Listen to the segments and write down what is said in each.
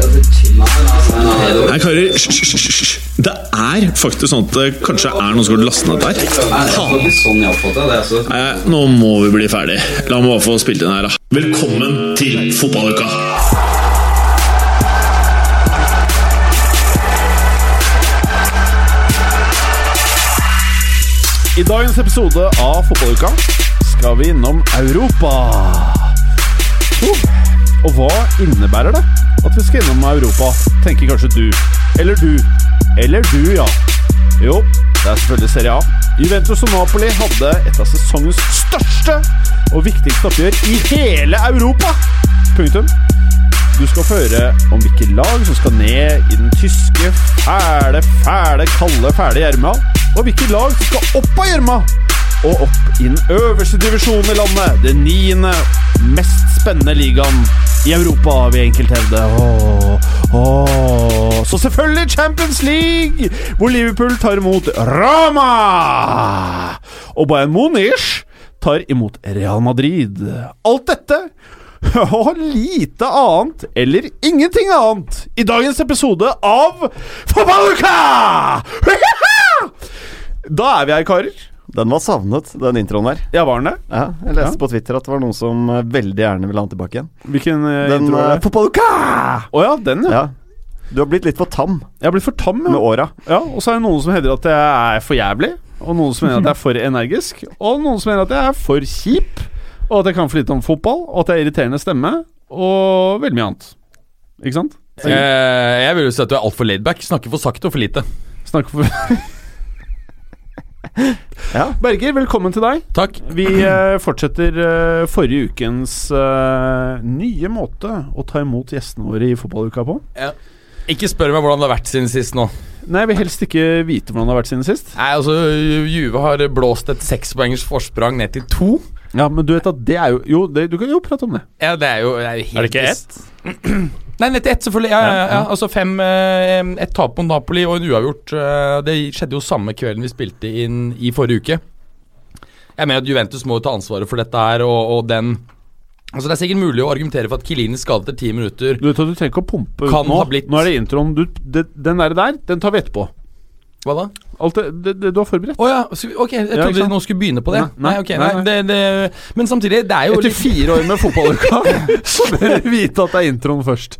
Nei, karer, hysj. Det er faktisk sånn at det kanskje er noen som har lastet ned der. Nei, nå må vi bli ferdig. La meg bare få spilt inn her, da. Velkommen til fotballuka! I dagens episode av Fotballuka skal vi innom Europa. Oh. Og hva innebærer det at vi skal innom Europa, tenker kanskje du. Eller du. Eller du, ja. Jo, det er selvfølgelig Serie A. Juventus og Napoli hadde et av sesongens største og viktigste oppgjør i hele Europa. Punktum. Du skal få høre om hvilke lag som skal ned i den tyske, fæle, fæle, kalde, fæle gjørma, og hvilke lag som skal opp av gjørma og opp i den øverste divisjonen i landet. Den niende mest spennende ligaen i Europa, vil enkelte hevde. Så selvfølgelig Champions League, hvor Liverpool tar imot Rama! Og Bayern Munich tar imot Real Madrid. Alt dette og lite annet, eller ingenting annet, i dagens episode av Fotballuka! Da er vi her, karer. Den var savnet, den introen der. Ja, var den det? Ja, jeg leste Ja. på Twitter at det var noen som eh, veldig gjerne ville ha den tilbake igjen. Hvilken uh, Den intro er uh, det? Fotballuka! Å ja, den, ja. Ja. Du har blitt litt for tam Jeg har blitt for tam, med åra. ja. Og så er det noen som hevder at jeg er for jævlig. Og noen som mener at jeg er for energisk. Og noen som mener at jeg er for kjip. Og at jeg kan for lite om fotball. Og at jeg har irriterende stemme. Og veldig mye annet. Ikke sant? Eh, jeg vil jo si at du er altfor laidback. Snakker for sakte og for lite. Snakker for Ja. Berger, velkommen til deg. Takk. Vi uh, fortsetter uh, forrige ukens uh, nye måte å ta imot gjestene våre i fotballuka på. Ikke spør meg hvordan det har vært siden sist nå. Nei, jeg vil helst ikke vite hvordan det har vært siden sist. Nei, altså Juve har blåst et sekspoengers forsprang ned til to. Ja, men du vet at det er jo Jo, det, du kan jo prate om det. Ja, det er jo, det er jo helt Er det ikke ett? Nei, ned til ett, selvfølgelig. Ja, ja, ja. Altså fem Et tap mot Napoli og en uavgjort. eh, det skjedde jo samme kvelden vi spilte inn i forrige uke. Jeg mener at Juventus må jo ta ansvaret for dette her, og, og den Altså Det er sikkert mulig å argumentere for at Kilini skadet etter ti minutter. Du vet at du trenger ikke å pumpe ut nå. Nå er det introen. Du, det, den der der, den tar vi etterpå. Hva da? Alt det, det, det du har forberedt. Å ja, ok. Jeg trodde ja, vi nå skulle begynne på det. Nei, Nei, ok, nei, nei, det, det, Men samtidig, det er jo Etter litt fire år med fotballuka, så bør du vite at det er introen først.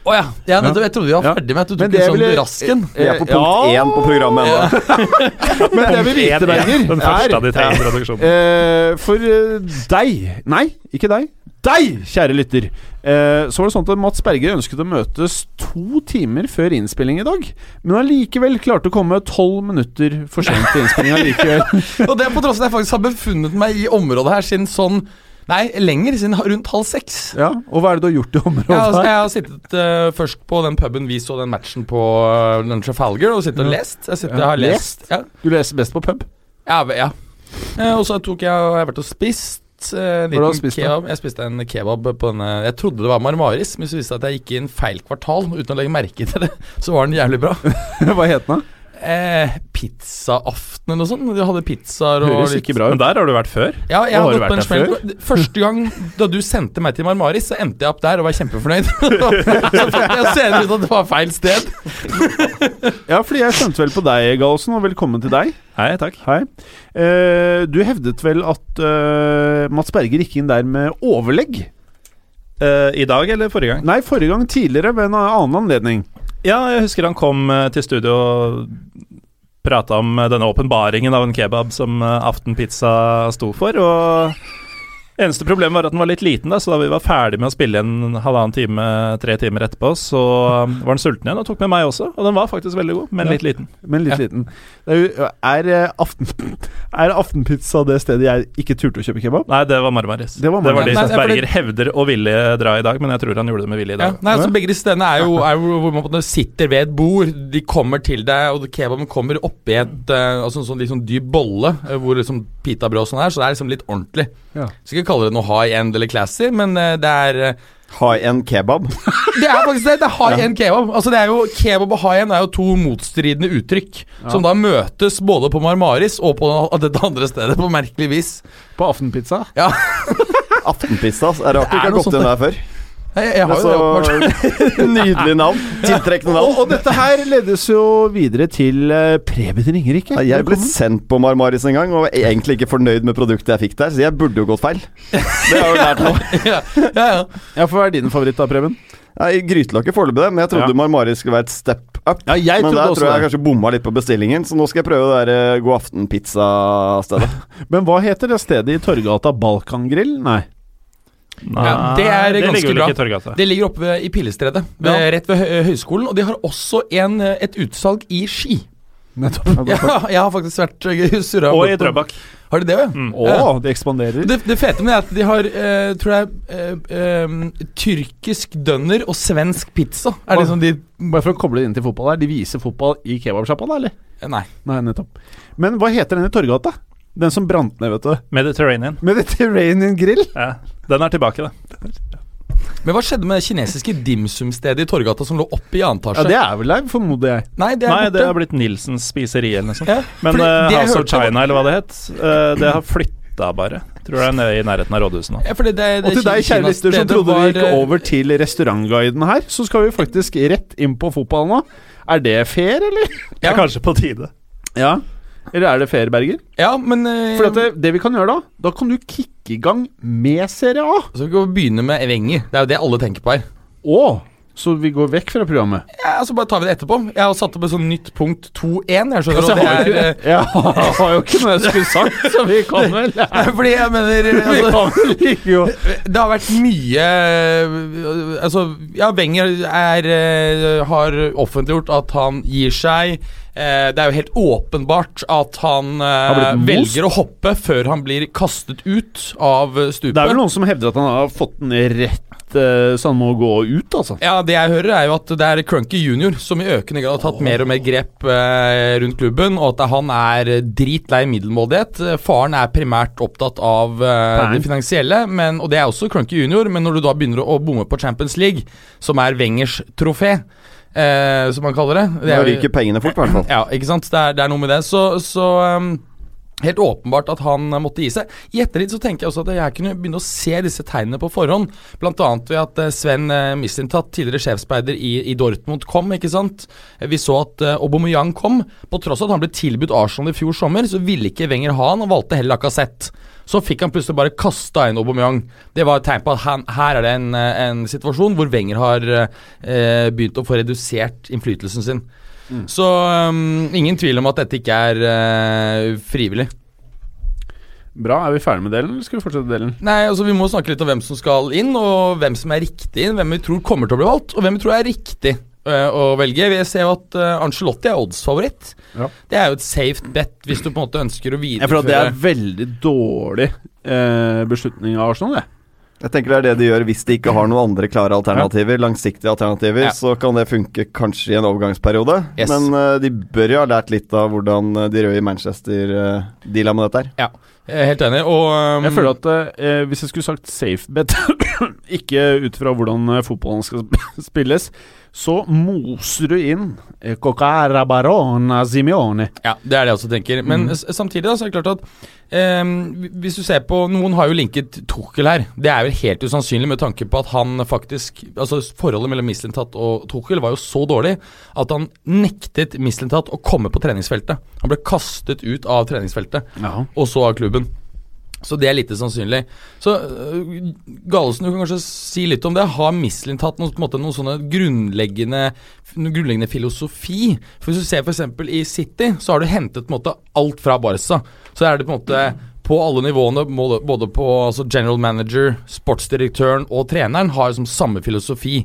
Å ja. ja nettopp, jeg trodde vi var ferdig med at du tok det en sånn ville- rasken. Vi er på punkt Ja. på programmet ennå. Men det jeg vil vite, Berger, tre er introduksjonene. eh, For eh, deg Nei, ikke deg. Deg, kjære lytter. Eh, så var det sånn at Mats Berger ønsket å møtes to timer før innspilling i dag. Men allikevel klarte å komme tolv minutter for sent til innspillinga likevel. Og det er på tross av at jeg faktisk har befunnet meg i området her siden sånn Nei, lenger, siden rundt halv seks. Ja, Og hva er det du har gjort i området Ja, altså, jeg har sittet uh, først på den puben vi så den matchen på uh, den Trafalgar, og sittet og lest. Jeg, sitter, Ja, jeg har lest. Ja, Du leser best på pub. ja, ja. Uh, og så tok jeg og jeg har vært og spist. Eh, en har du liten spist da? kebab. Jeg spiste en kebab på denne Jeg trodde det var Marmaris, men så viste det at jeg gikk inn feil kvartal uten å legge merke til det. Så var den jævlig bra. Hva het den? da? Eh, Pizzaaften eller noe sånt. De hadde pizzaer og Høres litt- ikke bra Men der har du vært før. Ja, jeg har har gått på en smell. Første gang da du sendte meg til Marmaris, så endte jeg opp der og var kjempefornøyd. så fant jeg senere ut at det var feil sted. Ja, fordi jeg skjønte vel på deg, Gallosen, og velkommen til deg. Hei, takk. Hei. Eh, du hevdet vel at eh, Mats Berger gikk inn der med overlegg? Eh, I dag eller forrige gang? Nei, forrige gang tidligere, ved en annen anledning. Ja, jeg husker han kom eh, til studio og prata om eh, denne åpenbaringen av en kebab som Aftenpizza sto for. Og eneste problemet var at den var litt liten, da, så da vi var ferdig med å spille en halvannen time, tre timer etterpå, så eh, var den sulten igjen og tok med meg også. Og den var faktisk veldig god, men Ja. litt liten. Men litt Ja. liten. Det er, er, eh, aften, er Aftenpizza det stedet jeg ikke turte å kjøpe kebab? Nei, det var Marmaris. Det var det Marmaris. Det var de som Berger hevder å ville dra i dag, men jeg tror han gjorde det med vilje i Ja, dag. nei, altså Begge de stedene er jo, er jo hvor man sitter ved et bord. De kommer til deg, og kebaben kommer oppi et uh, altså en sånn sånn dyp bolle eh, hvor liksom pitabrød og sånn er, så det er liksom litt ordentlig. Ja. Skal ikke kalle det noe high end eller classy, men eh, det er eh, High end kebab. Det er faktisk det. Det er high end kebab. Altså det er jo Kebab og high end er jo to motstridende uttrykk som da møtes både på Marmaris og på dette andre stedet, på merkelig vis. På Aftenpizza? Ja, Aftenpizza. Er det rart du Det er ikke har gått inn der før? Jeg, jeg har jo det, åpenbart. Så nydelig navn. Tiltrekkende navn. og dette her ledes jo videre til uh, Preben Ringerike. Ja, Jeg ble sendt på Marmaris en gang og var egentlig ikke fornøyd med produktet jeg fikk der, så jeg burde jo gått feil. Det har jeg jo lært nå. ja, ja, ja. Ja, for Hva er din favoritt da, Preben? Nei, Grytelokk er foreløpig men jeg trodde Ja. Marmaris skulle være et step up. Ja, jeg men der også tror jeg jeg kanskje bomma litt på bestillingen, så nå skal jeg prøve det der eh, God aften-pizza-stedet. Men hva heter det stedet i Torgata? Balkangrill? Nei. Nei, Ja, det er ganske ligger bra. ikke i Torgata. Det ligger oppe ved- i Pillestredet, ved, Ja. rett ved høyskolen. Og de har også en, eh, et utsalg i Ski. Nettopp. Ja, jeg har faktisk vært uh, surra Og i Drøbak. Har de det, ja? Mm. Å, de ekspanderer. Det, det fete med det er at de har, eh, tror jeg, eh, eh, tyrkisk dønner og svensk pizza. Er det liksom de Bare for å koble det inn til fotball her. De viser fotball i kebabsjappa, da, eller? eh, Nei. Nei, nettopp. Men hva heter den i Torgata? Den som brant ned, vet du. Mediterranean. Mediterranean Grill? Ja, den er tilbake, da. Men hva skjedde med det kinesiske dimsum-stedet i Torgata som lå oppe i annen Ja, det er vel der, formoder jeg. Nei, det er Nei, det har blitt Nilsens spiseri eller noe sånt. ja, Men jeg House of China, eller hva det het, uh, det har flytta bare. Tror det er nede i nærheten av rådhuset nå. Ja, fordi det, det Og til deg, kjære lytter, som trodde var, vi gikk eh, over til restaurantguiden her, så skal vi faktisk rett inn på fotball nå. Er det fair, eller? Det er kanskje på tide. Ja. Eller er det Feerberger? Ja, men eh, For det, det vi kan gjøre da, da kan du kicke i gang med Serie A. Så vi kan begynne med Wenger. Det er jo det alle tenker på her. Å, så vi går vekk fra programmet. Ja, Så bare tar vi det etterpå. Jeg har satt opp et sånn nytt punkt 2-1. Jeg skjønner, Altså, jeg det er eh, ikke, jeg har jo ikke noe jeg skulle sagt, så vi kan vel Fordi jeg mener Vi altså, kan ikke jo Det har vært mye øh, Altså, ja, Wenger er, øh, har offentliggjort at han gir seg. Eh, det er jo helt åpenbart at han eh, velger å hoppe før han blir kastet ut av eh, stupet. Det er vel noen som hevder at han har fått den rett, så han må gå ut, altså. Ja, Det jeg hører, er jo at det er Crunky Junior som i økende grad har tatt mer og mer grep rundt klubben, og at han er dritlei middelmådighet. Faren er primært opptatt av eh, det finansielle, men, og det er også Crunky Junior, men når du da begynner å bomme på Champions League, som er Wengers trofé, eh, som man kaller det, det er ryker pengene fort, i hvert fall. ja, ikke sant? Det er, det er noe med det. Så, så um, Helt åpenbart at han eh, måtte gi seg. I ettertid så tenker jeg også at jeg kunne begynne å se disse tegnene på forhånd. Annet ved at eh, Sven uh, Mislintat, tidligere sjefsspeider i, i Dortmund, kom. ikke sant? Eh, Vi så at Aubameyang kom. På tross av at han ble tilbudt Arsenal i fjor sommer, så ville ikke Wenger ha han, og valgte heller Lacassette. Så fikk han plutselig bare kasta inn Aubameyang. Det var et tegn på at han, her er det en, eh, en situasjon hvor Wenger har eh, begynt å få redusert innflytelsen sin. Så um, ingen tvil om at dette ikke er uh, frivillig. Bra. Er vi ferdig med delen, eller skal vi fortsette delen? Nei, altså Vi må snakke litt om hvem som skal inn, og hvem som er riktig inn. Hvem vi tror kommer til å bli valgt, og hvem vi tror er riktig uh, å velge. Vi ser jo at uh, Angelotti er oddsfavoritt. Ja. Det er jo et safe bet hvis du på en måte ønsker å Jeg føler at det er veldig dårlig uh, beslutning av Arsenal, det. Jeg tenker det er det de gjør hvis de ikke har noen andre klare alternativer. Langsiktige alternativer. Ja. Så kan det funke kanskje i en overgangsperiode. Yes. Men uh, de bør jo ha lært litt av hvordan eh, de røde i Manchester uh, deala med dette her. Ja, jeg er helt enig. Og um, Jeg føler at uh, hvis jeg skulle sagt safe bet, ikke ut fra hvordan eh, fotballen skal spilles, så moser du inn eh, Cocara Barona Simeone. Ja, det er det jeg også tenker. Men Mm. samtidig da, så er det klart at eh, hvis du ser på Noen har jo linket Tuchel her. Det er vel helt usannsynlig med tanke på at han faktisk Altså Forholdet mellom Mislintat og Tuchel var jo så dårlig at han nektet Mislintat å komme på treningsfeltet. Han ble kastet ut av treningsfeltet, Ja. og så av klubben. Så det er lite sannsynlig. Så øh, Galesen, du kan kanskje si litt om det. Har Mislintat noen, på en måte, noen sånne grunnleggende, grunnleggende filosofi? For Hvis du ser f.eks. i City, så har du hentet på en måte alt fra Barca. Så er det på en måte på alle nivåene, både på altså general manager, sportsdirektøren og treneren, har liksom samme filosofi.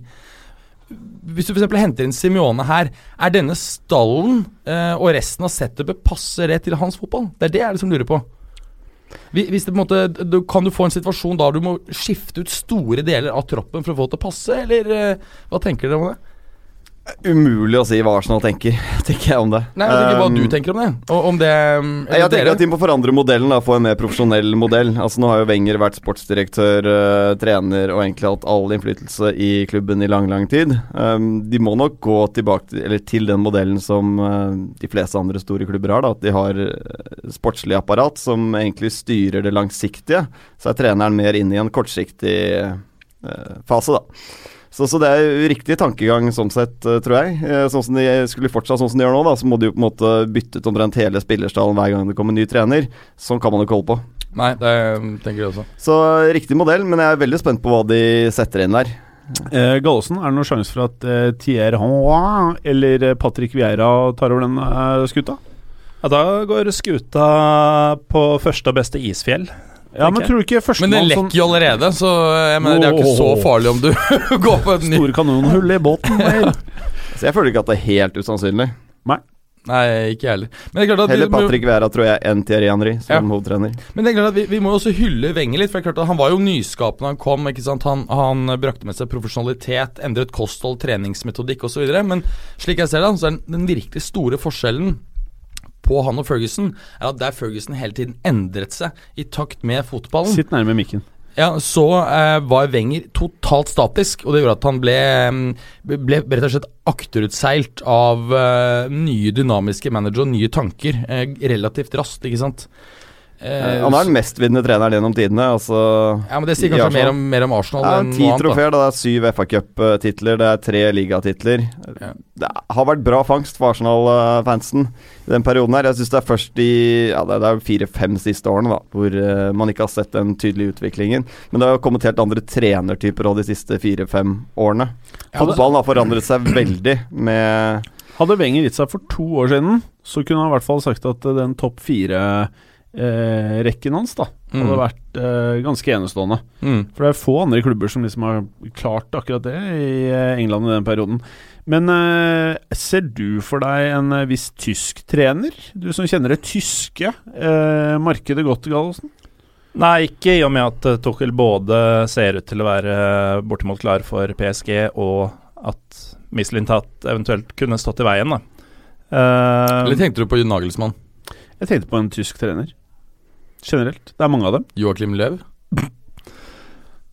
Hvis du f.eks. henter inn Simione her, er denne stallen eh, og resten av setupet passe rett til hans fotball? Det er det jeg liksom lurer på. Hvis det på en måte, du, Kan du få en situasjon da du må skifte ut store deler av troppen for å få det til å passe, eller eh, hva tenker dere om det? Umulig å si hva Arsenal tenker, tenker jeg om det. Nei, jeg tenker hva Um, du tenker om det. Og om det Jeg tenker at de må forandre modellen, da, få en mer profesjonell modell. Altså Nå har jo Wenger vært sportsdirektør, uh, trener og egentlig hatt all innflytelse i klubben i lang, lang tid. Um, de må nok gå tilbake til, eller til den modellen som uh, de fleste andre store klubber har. Da, at de har eh, sportslig apparat som egentlig styrer det langsiktige. Så er treneren mer inne i en kortsiktig uh, fase, da. Så, så, det er riktig tankegang sånn sett, uh, tror jeg. Uh, sånn som de Skulle fortsatt sånn som de gjør nå, da, så må de jo på en måte bytte ut omtrent hele spillerstallen hver gang det kommer en ny trener. Sånn kan man jo ikke holde på. Nei, det tenker jeg også. Så riktig modell, men jeg er veldig spent på hva de setter inn der. Eh, Gallosen, er det noen sjanse for at eh, Thierry Henroy eller Patrick Vieira tar over den eh, skuta? Ja, da går skuta på første og beste isfjell. Ja, men tror du ikke Men det lekker jo allerede, så jeg mener, det er jo ikke så farlig om du går på et nytt Store kanonhull i båten. så jeg føler ikke at det er helt usannsynlig. Nei. Nei, ikke jeg heller. Men det er Heller Patrick Vera, tror jeg, enn Thierry Henry som ja. hovedtrener. Men det er klart at vi, vi må også hylle Wenger litt. For det er klart at Han var jo nyskapende han kom. ikke sant? Han, han brakte med seg profesjonalitet, endret kosthold, treningsmetodikk osv. Men slik jeg ser det, så er den virkelig store forskjellen på han og Ferguson, er at der Ferguson hele tiden endret seg i takt med fotballen Sitt nærme mikken. Ja, så eh, var Wenger totalt statisk, og det gjorde at han ble, mm, ble rett og slett akterutseilt av eh, nye dynamiske managere og nye tanker eh, relativt raskt, ikke sant. Eh, han er den mestvinnende treneren gjennom tidene. Altså, ja, men Det sier kanskje mer om, mer om, Arsenal ja, enn Ti trofeer, det er syv FA Cup-titler, det er tre ligatitler. Ja. Det har vært bra fangst for Arsenal-fansen i den perioden her. Jeg syns det er først i ja, det er fire-fem siste årene da, hvor uh, man ikke har sett den tydelige utviklingen. Men det har kommet helt andre trenertyper òg de siste fire-fem årene. Fotballen har forandret seg veldig med Hadde Wenger gitt seg for to år siden, så kunne han i hvert fall sagt at den topp fire eh, rekken hans da mm. hadde vært eh, ganske enestående. Mm. For det er få andre klubber som liksom har klart akkurat det i eh, England i den perioden. Men eh, ser du for deg en eh, viss tysk trener? Du som kjenner det tyske eh, markedet godt, Gallosen? Nei, ikke i og med at Tuchel både ser ut til å være bortimot klar for PSG, og at Mislintat eventuelt kunne stått i veien. da. Uh, Eller tenkte du på Nagelsmann? Jeg tenkte på en tysk trener generelt. Det er mange av dem. Joakim Løv?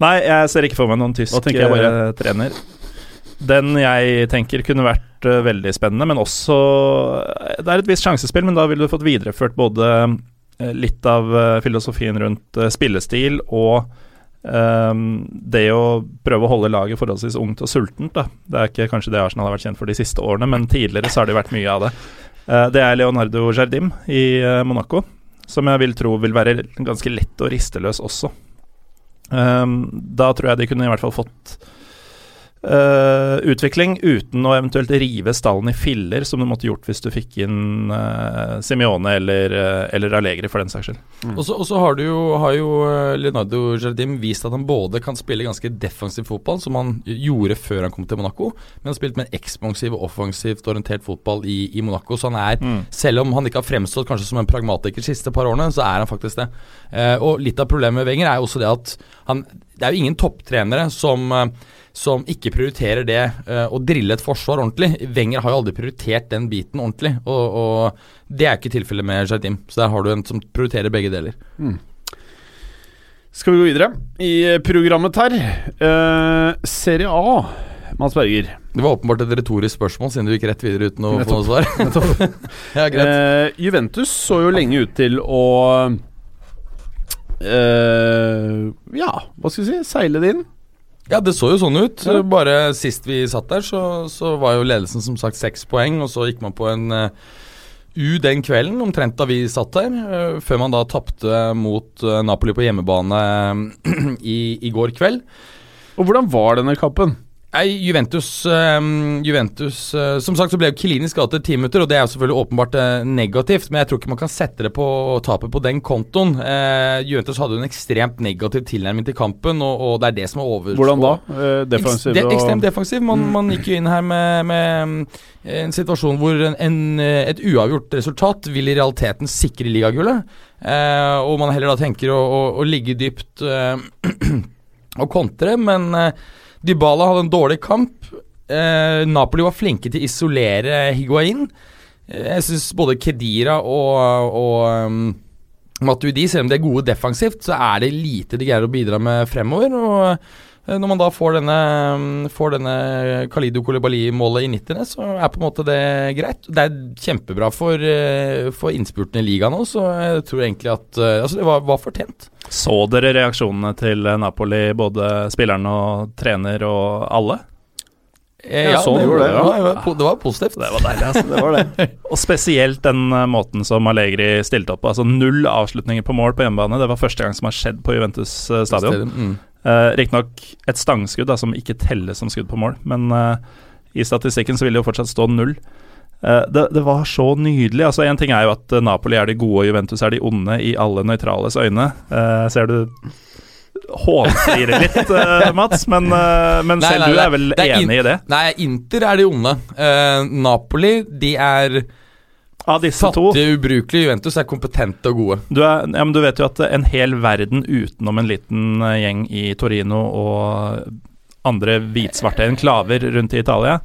Nei, jeg ser ikke for meg noen tysk bare, trener. Den jeg tenker kunne vært uh, veldig spennende, men også uh, Det er et visst sjansespill, men da ville du fått videreført både litt av filosofien rundt spillestil og det å prøve å holde laget forholdsvis ungt og sultent. Da. Det er ikke kanskje det Arsenal har vært kjent for de siste årene, men tidligere så har det vært mye av det. det er Leonardo Jardim i Monaco som jeg vil tro vil være ganske lett og risteløs også. Um, da tror jeg de kunne i hvert fall fått Uh, utvikling uten å eventuelt rive stallen i filler, som du måtte gjort hvis du fikk inn uh, Simione eller, uh, eller Allegri, for den saks skyld. Mm. Og så har, du jo, har jo Leonardo Jardim vist at han både kan spille ganske defensiv fotball, som han gjorde før han kom til Monaco, men han har spilt med en ekspansiv og offensivt orientert fotball i, i Monaco. Så han er, mm. selv om han ikke har fremstått kanskje som en pragmatiker de siste par årene, så er han faktisk det. og litt av problemet med Wenger er jo også det at han Det er jo ingen topptrenere som som ikke prioriterer det uh, å drille et forsvar ordentlig. Wenger har jo aldri prioritert den biten ordentlig, og, og det er ikke tilfellet med Jardim. Så der har du en som prioriterer begge deler. Mm. Skal vi gå videre i programmet her? Uh, serie A, Mads Berger. Det var åpenbart et retorisk spørsmål, siden du gikk rett videre uten å få noe svar. ja, uh, Juventus så jo lenge ut til å Ja, hva skal vi si? Seile det inn. Ja, det så jo sånn ut. Bare sist vi satt der, så, så, var jo ledelsen som sagt seks poeng, og så gikk man på en uh, U den kvelden, omtrent da vi satt der, uh, før man da tapte mot Napoli på hjemmebane i, i, går kveld. Og hvordan var denne kampen? Nei, Juventus, um, Juventus uh, Som sagt så ble jo Kilini skadet i ti minutter, og det er jo selvfølgelig åpenbart uh, negativt, men jeg tror ikke man kan sette det på tapet på den kontoen. Uh, Juventus hadde jo en ekstremt negativ tilnærming til kampen, og, og det er det som er over. Hvordan da? defensiv? Ek, ekstremt defensiv. Man, mm. man, gikk jo inn her med, med en situasjon hvor en, en, et uavgjort resultat vil i realiteten sikre ligagullet, og man heller da tenker å, å, å ligge dypt og kontre, men Dybala hadde en dårlig kamp. Eh, Napoli var flinke til å isolere Higuain. Eh, jeg syns både Kedira og, og um, Matuidi, selv om de er gode defensivt, så er det lite de greier å bidra med fremover. Og Når man da får denne, mm, får denne Kalido Kolibali-målet i 90., så er på en måte det greit. Det er kjempebra for, eh, for innspurten i ligaen òg, så jeg tror egentlig at eh, Altså, det var, var fortjent. Så dere reaksjonene til Napoli, både spilleren og trener og alle? Eh, Ja, så det, gjorde det, det, var, det, var, det var positivt. Det var deilig, altså. Det var det. Og spesielt den eh, måten som Allegri stilte opp på. Altså null avslutninger på mål på hjemmebane. Det var første gang som har skjedd på Juventus eh, stadion. Mm. Uh, Riktignok et stangskudd da, som ikke telles som skudd på mål, men uh, i statistikken så vil det jo fortsatt stå null. Uh, det, det var så nydelig. altså En ting er jo at Napoli er de gode og Juventus er de onde i alle nøytrales øyne. Uh, ser du hånflirer litt, Mats, men, men Nei, selv nei, du er vel er enig i det? Nei, Inter er de onde. Napoli, de er Av disse to fattige, ubrukelige. Juventus er kompetente og gode. du, er, ja, men du vet jo at en hel verden utenom en liten eh, gjeng i Torino og andre hvitsvarte enklaver rundt i Italia,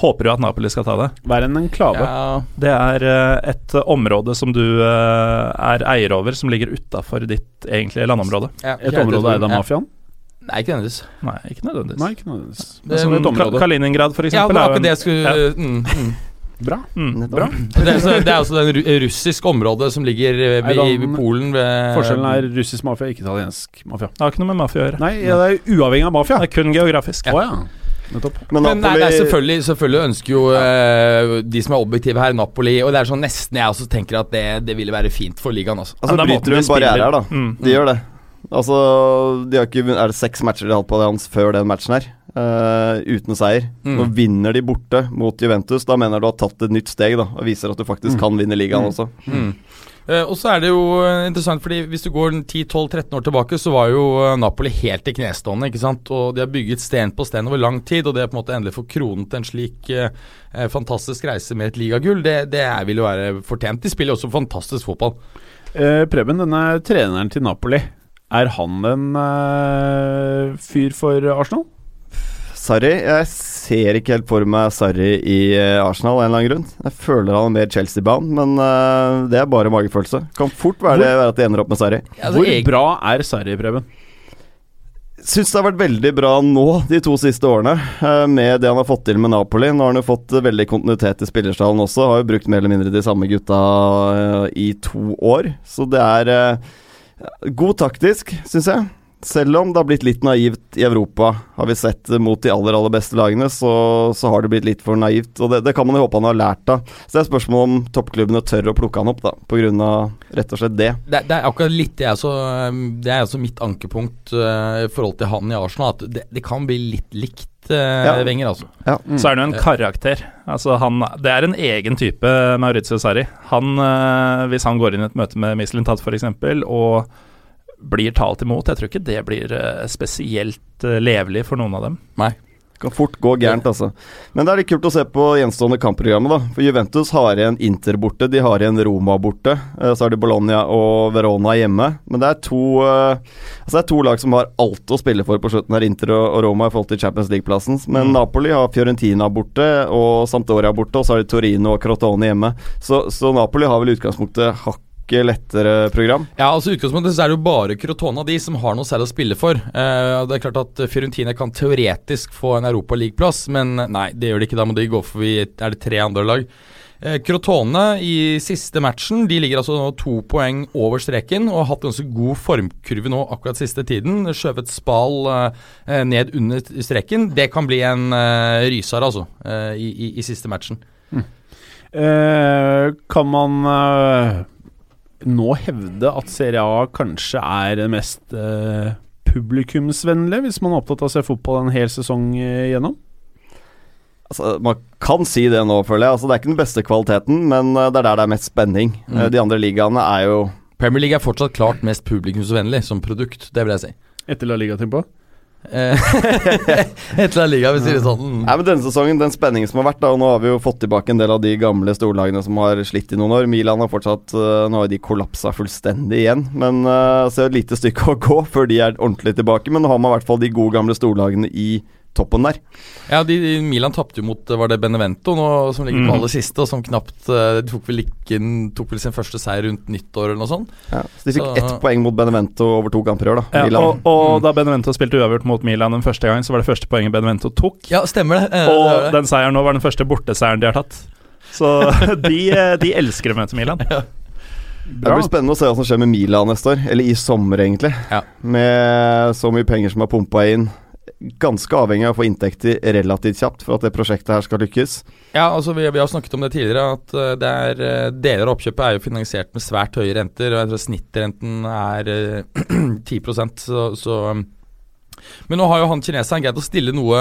håper jo at Napoli skal ta det. Hver en enklave. Ja, Det er eh, et område som du eh, er eier over, som ligger utafor ditt egentlige landområde. ja, Et område eid av Ja. mafiaen? Nei, ikke nødvendigvis. Nei, ikke nødvendigvis. Nei, ikke nødvendigvis. Det- Som et område. Kaliningrad, for Ja, eksempel. det var er akkurat det jeg skulle Ja. mm, mm. Bra. Mm, bra. Det, er, det er også den ru russiske området som ligger eh, ved, Er i Polen ved Forskjellen er russisk mafia, ikke italiensk mafia. Det har ikke noe med mafia å gjøre. Nei, ja, det er uavhengig av mafia. Det er kun geografisk. Ja. Nettopp. Men Men nei, Napoli nei, selvfølgelig, selvfølgelig ønsker jo uh, de som er objektive her, Napoli Og det er sånn nesten jeg også tenker at det, det ville være fint for ligaen. også. Altså Ja, det er bryter hun du en barriere her, da. Mm. De gjør det. Altså, de har ikke Er det seks matcher de har hatt på Allianz før den matchen her? Eh, uten seier. Mm. Nå vinner de borte mot Juventus. Da mener jeg du har tatt et nytt steg da og viser at du faktisk kan vinne ligaen også. Mm. Eh, og så er det jo eh, interessant, fordi hvis du går 10-12-13 år tilbake, så var jo Napoli helt i knestående. ikke sant? Og de har bygget sten på sten over lang tid, og det er på en måte endelig få kronet en slik eh, fantastisk reise med et ligagull, det, det vil jo være fortjent. De spiller også fantastisk fotball. Eh, Preben, denne treneren til Napoli, er han en fyr for Arsenal? Sarri Jeg ser ikke helt for meg Sarri i eh, Arsenal av en eller annen grunn. Jeg føler han er mer Chelsea-bound, men uh, det er bare magefølelse. Kan fort være, det, være at de ender opp med Sarri. Altså, Hvor jeg... bra er Sarri, Preben? Syns det har vært veldig bra nå de to siste årene, eh, med det han har fått til med Napoli. Nå har han jo fått veldig kontinuitet i spillerstallen også, har jo brukt mer eller mindre de samme gutta i to år. Så det er god taktisk, syns jeg. Selv om det har blitt litt naivt i Europa, har vi sett eh, mot de aller aller beste lagene, så, så har det blitt litt for naivt. Og det, det kan man jo håpe han har lært av. Så det er spørsmål om toppklubbene tør å plukke han opp, da, av rett og slett det. det, det er akkurat litt det er så, Det er altså mitt ankepunkt eh, i forhold til han i Arsenal. At det, det kan bli litt likt uh, Ja. Wenger, altså. Ja. Så er han jo en karakter. Altså han, det er en egen type Maurizio Sarri. Han, eh, hvis han går inn i et møte med Mislintat f.eks. og blir talt imot, jeg tror ikke det blir eh, spesielt eh, levelig for noen av dem. Nei. Det Kan fort gå gærent, altså. Men det er litt kult å se på gjenstående kampprogrammet, da. For Juventus har igjen Inter borte, de har igjen Roma borte. eh, Så har de Bologna og Verona hjemme. Men det er to Altså det er to lag som har alt å spille for på slutten her, Inter og Roma i forhold til Champions League-plassen. Men Mm. Napoli har Fiorentina borte, og Sampdoria borte, og så har de Torino og Crotone hjemme. Så, så Napoli har vel i utgangspunktet hakket lettere program. Ja, altså i utgangspunktet så er det jo bare Crotona de som har noe særlig å spille for. Eh, det er klart at Fiorentina kan teoretisk få en Europa League-plass, men nei, det gjør de ikke. Da må de gå for vi er det tre andre lag. Eh, Crotone i siste matchen De ligger altså nå to poeng over streken og har hatt ganske god formkurve nå akkurat siste tiden. Skjøvet Spal eh, ned under streken. Det kan bli en eh, ryser, altså, eh, i, i, i siste matchen. Eh, kan man eh, nå hevde at Serie A kanskje er det mest eh, publikumsvennlige, hvis man er opptatt av å se fotball en hel sesong eh, gjennom? Altså, man kan si det nå, føler jeg. Altså, det er ikke den beste kvaliteten, men eh, det er der det er mest spenning. Mm. Eh, De andre ligaene er jo Premier League er fortsatt klart mest publikumsvennlig som produkt, det vil jeg si. Etter La Liga-tempo? Eh, Etter annet Liga, vi sier det sånn. Nei, men Denne sesongen, den spenningen som har vært, da, og nå har vi jo fått tilbake en del av de gamle storlagene som har slitt i noen år. Milan har fortsatt eh, Nå har de kollapsa fullstendig igjen, men uh, så er det et lite stykke å gå før de er ordentlig tilbake. Men nå har man i hvert fall de gode gamle storlagene i toppen der. Ja, de, Milan tapte jo mot var det Benevento nå, som ligger på Mm. aller siste, og som knapt eh, De tok vel ikke tok vel sin første seier rundt nyttår eller noe sånt. Ja, så de fikk Så- ett poeng mot Benevento over to kamper i år, da. Ja, Milan. og, og da Benevento spilte uavgjort mot Milan den første gang, så var det første poenget Benevento tok. Ja, stemmer det. Eh, Og det det. den seieren nå var den første borteseieren de har tatt. Så de, de elsker å møte Milan. Det blir spennende å se hva som skjer med Milan neste år, eller i sommer, egentlig. Ja. Med så mye penger som er pumpa inn. Ganske avhengig av å få inntekter relativt kjapt for at det prosjektet her skal lykkes. Ja, altså vi, vi har snakket om det tidligere, at eh, det er, eh, deler av oppkjøpet er jo finansiert med svært høye renter. og jeg tror Snittrenten er eh, 10 så, så um, Men nå har jo han kineseren greid å stille noe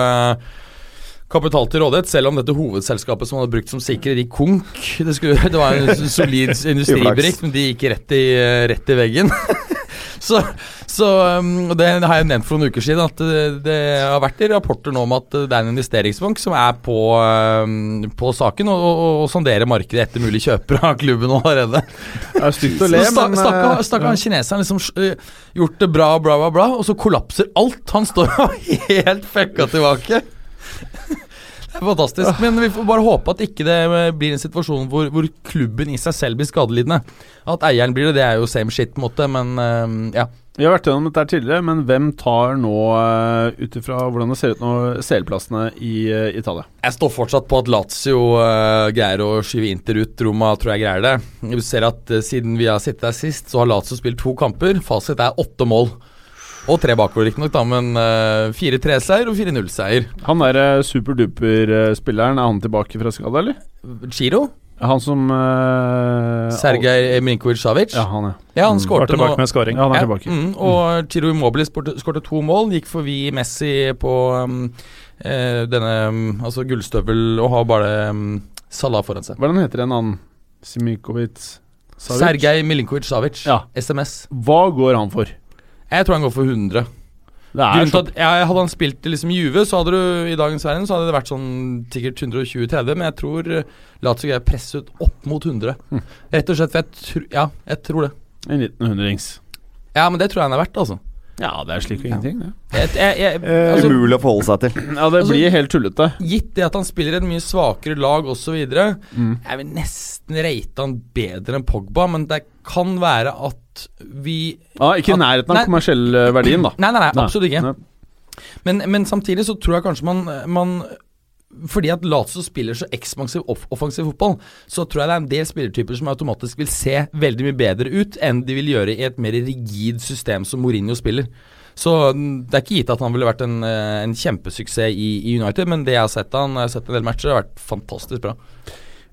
kapital til rådighet, selv om dette hovedselskapet som han hadde brukt som sikrer, de konk. Det, skulle, det var en solid industribedrift, men de gikk rett i, rett i veggen. Så, så um, det har jeg nevnt for noen uker siden, at det, det har vært i rapporter nå om at det er en investeringsbank som er på, um, på saken og, og, og sonderer markedet etter mulig kjøpere av klubben allerede. Det er stygt å le, men Stakkar eh, han kineseren liksom uh, gjort det bra, bla, bla, bla, og så kollapser alt. Han står jo helt fucka tilbake. Fantastisk. Men vi får bare håpe at ikke det eh, blir en situasjon hvor, hvor klubben i seg selv blir skadelidende. At eieren blir det, det er jo same shit, på en måte, men eh, ja. Vi har vært gjennom dette tidligere, men hvem tar nå, uh, ut ifra hvordan det ser ut nå, CL-plassene i eh, Italia? Jeg står fortsatt på at Lazio uh, greier å skyve Inter ut. Roma tror jeg greier det. Du ser at uh, siden vi har sittet der sist, så har Lazio spilt to kamper. Fasit er åtte mål. Og tre bakover, riktignok, da, men uh, 4-3-seier og 4-0-seier. Han der uh, superduper-spilleren, er han tilbake fra skade, eller? Giro? Han som uh, Sergej Milinkovic-Savic? Ja, han, ja. Ja, han Mm. Var skårte nå. tilbake med scoring. Ja, han er Ja, tilbake. mm, og Chiro Immobile skårte to mål. Gikk forbi Messi på um, uh, denne um, altså gullstøvel og har bare um, Salah foran seg. Hvordan heter en annen? Simikovic? Sergej Milinkovic-Savic. Ja. SMS. Hva går han for? Jeg tror han går for 100. Det er Grunnen til så at ja, Hadde han spilt liksom Juve, så hadde du i dagens verden Så hadde det vært sånn sikkert 120-30, men jeg tror eh, Lazio greier å presse ut opp mot 100. Hm. Rett og slett, for jeg tr Ja, jeg tror det. en liten hundrings. Ja, men det tror jeg han er verdt, altså. Ja, det er slik og ingenting, det. Jeg, jeg, jeg, Eh, altså Umulig å forholde seg til. Ja, det Altså- blir helt tullete. Gitt det at han spiller et mye svakere lag osv., Mm. jeg vil nesten rate han bedre enn Pogba, men det kan være at vi Ja, ikke i nærheten av den kommersiell eh, verdien, da. Nei, nei, nei, Nei. absolutt ikke. Nei. Men, men samtidig så tror jeg kanskje man, man fordi at Lazio spiller så ekspansiv off offensiv fotball, så tror jeg det er en del spillertyper som automatisk vil se veldig mye bedre ut enn de vil gjøre i et mer rigid system som Mourinho spiller. Så mm, det er ikke gitt at han ville vært en, eh, en kjempesuksess i, i United, men det jeg har sett han, jeg har sett en del matcher, har vært fantastisk bra.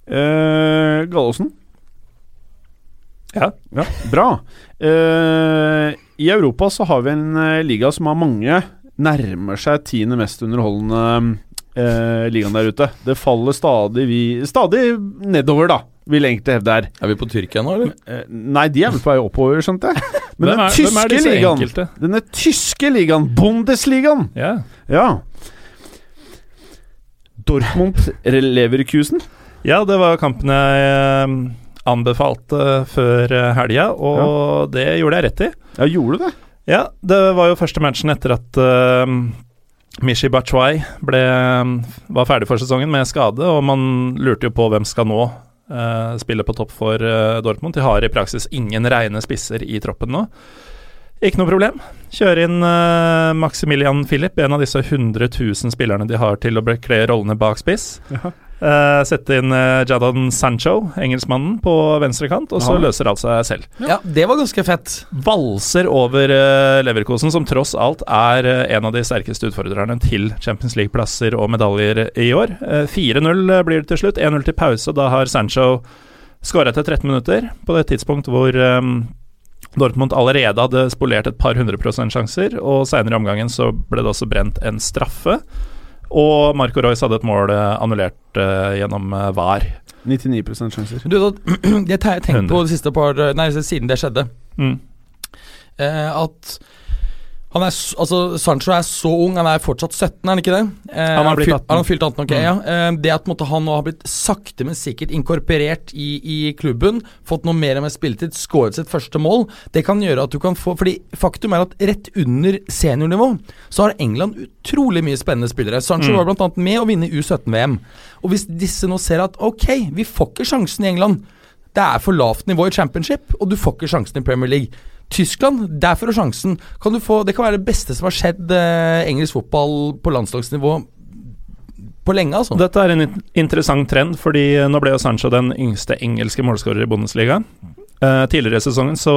Eh, Gallosen? Ja. Bra. Eh, I Europa så har vi en eh, liga som har mange Nærmer seg tiende mest underholdende eh, ligaen der ute. Det faller stadig, vi, stadig nedover, da, vil enkelte hevde her. Er vi på Tyrkia nå, eller? Eh, nei, de er vel på vei oppover, skjønte jeg. Men den er- er tyske disse ligaen, enkelte? denne tyske ligaen, Bundesligaen, Ja. ja Dortmund Leverkusen. ja, det var kampen jeg eh, anbefalte før eh, helga, og det gjorde jeg rett i. Ja, gjorde du det? Ja, det var jo første matchen etter at uh, Mishi Bachwai ble, var ferdig for sesongen med skade, og man lurte jo på hvem skal nå uh, spille på topp for uh, Dortmund. De har i praksis ingen rene spisser i troppen nå. Ikke noe problem. Kjøre inn uh, Maximilian Philip, en av disse 100 000 spillerne de har til å bekle rollene bak spiss. Jaha. Uh, sette inn uh, Jadon Sancho, engelskmannen, på venstre kant, og så Ja. løser alt seg selv Ja, det var ganske fett. valser over uh, Leverkosen, som tross alt er eh, en av de sterkeste utfordrerne til Champions League-plasser og medaljer i år. Eh, 4-0 blir det til slutt. 1-0 til pause. Da har Sancho skåra etter 13 minutter, på det tidspunkt hvor um, Dortmund allerede hadde spolert et par hundre prosent sjanser, og seinere i omgangen så ble det også brent en straffe. Og Marco Royce hadde et mål eh, annullert eh, gjennom eh, VAR. 99 sjanser. Du, har jeg tenkt på det siste par Nei, siden det skjedde. Mm. Eh, at Han er, altså, Sancho er så ung, han er fortsatt 17, er han ikke det? Eh, Han har blitt 18. Han har fylt 18, ok, ja. Eh, det at måtte, han nå har blitt sakte, men sikkert inkorporert i, i klubben, fått noe mer og mer spilletid, skåret sitt første mål, det kan gjøre at du kan få Fordi faktum er at rett under seniornivå så har England utrolig mye spennende spillere. Sancho var blant annet med å vinne U17-VM. Og hvis disse nå ser at ok, vi får ikke sjansen i England det er for lavt nivå i championship, og du får ikke sjansen i Premier League. Tyskland, der får du sjansen. Kan du få, det kan være det beste som har skjedd eh, engelsk fotball på landslagsnivå på lenge, altså. Dette er en interessant trend, fordi nå ble jo Sancho den yngste engelske målskårer i Bundesliga. Eh, tidligere i sesongen så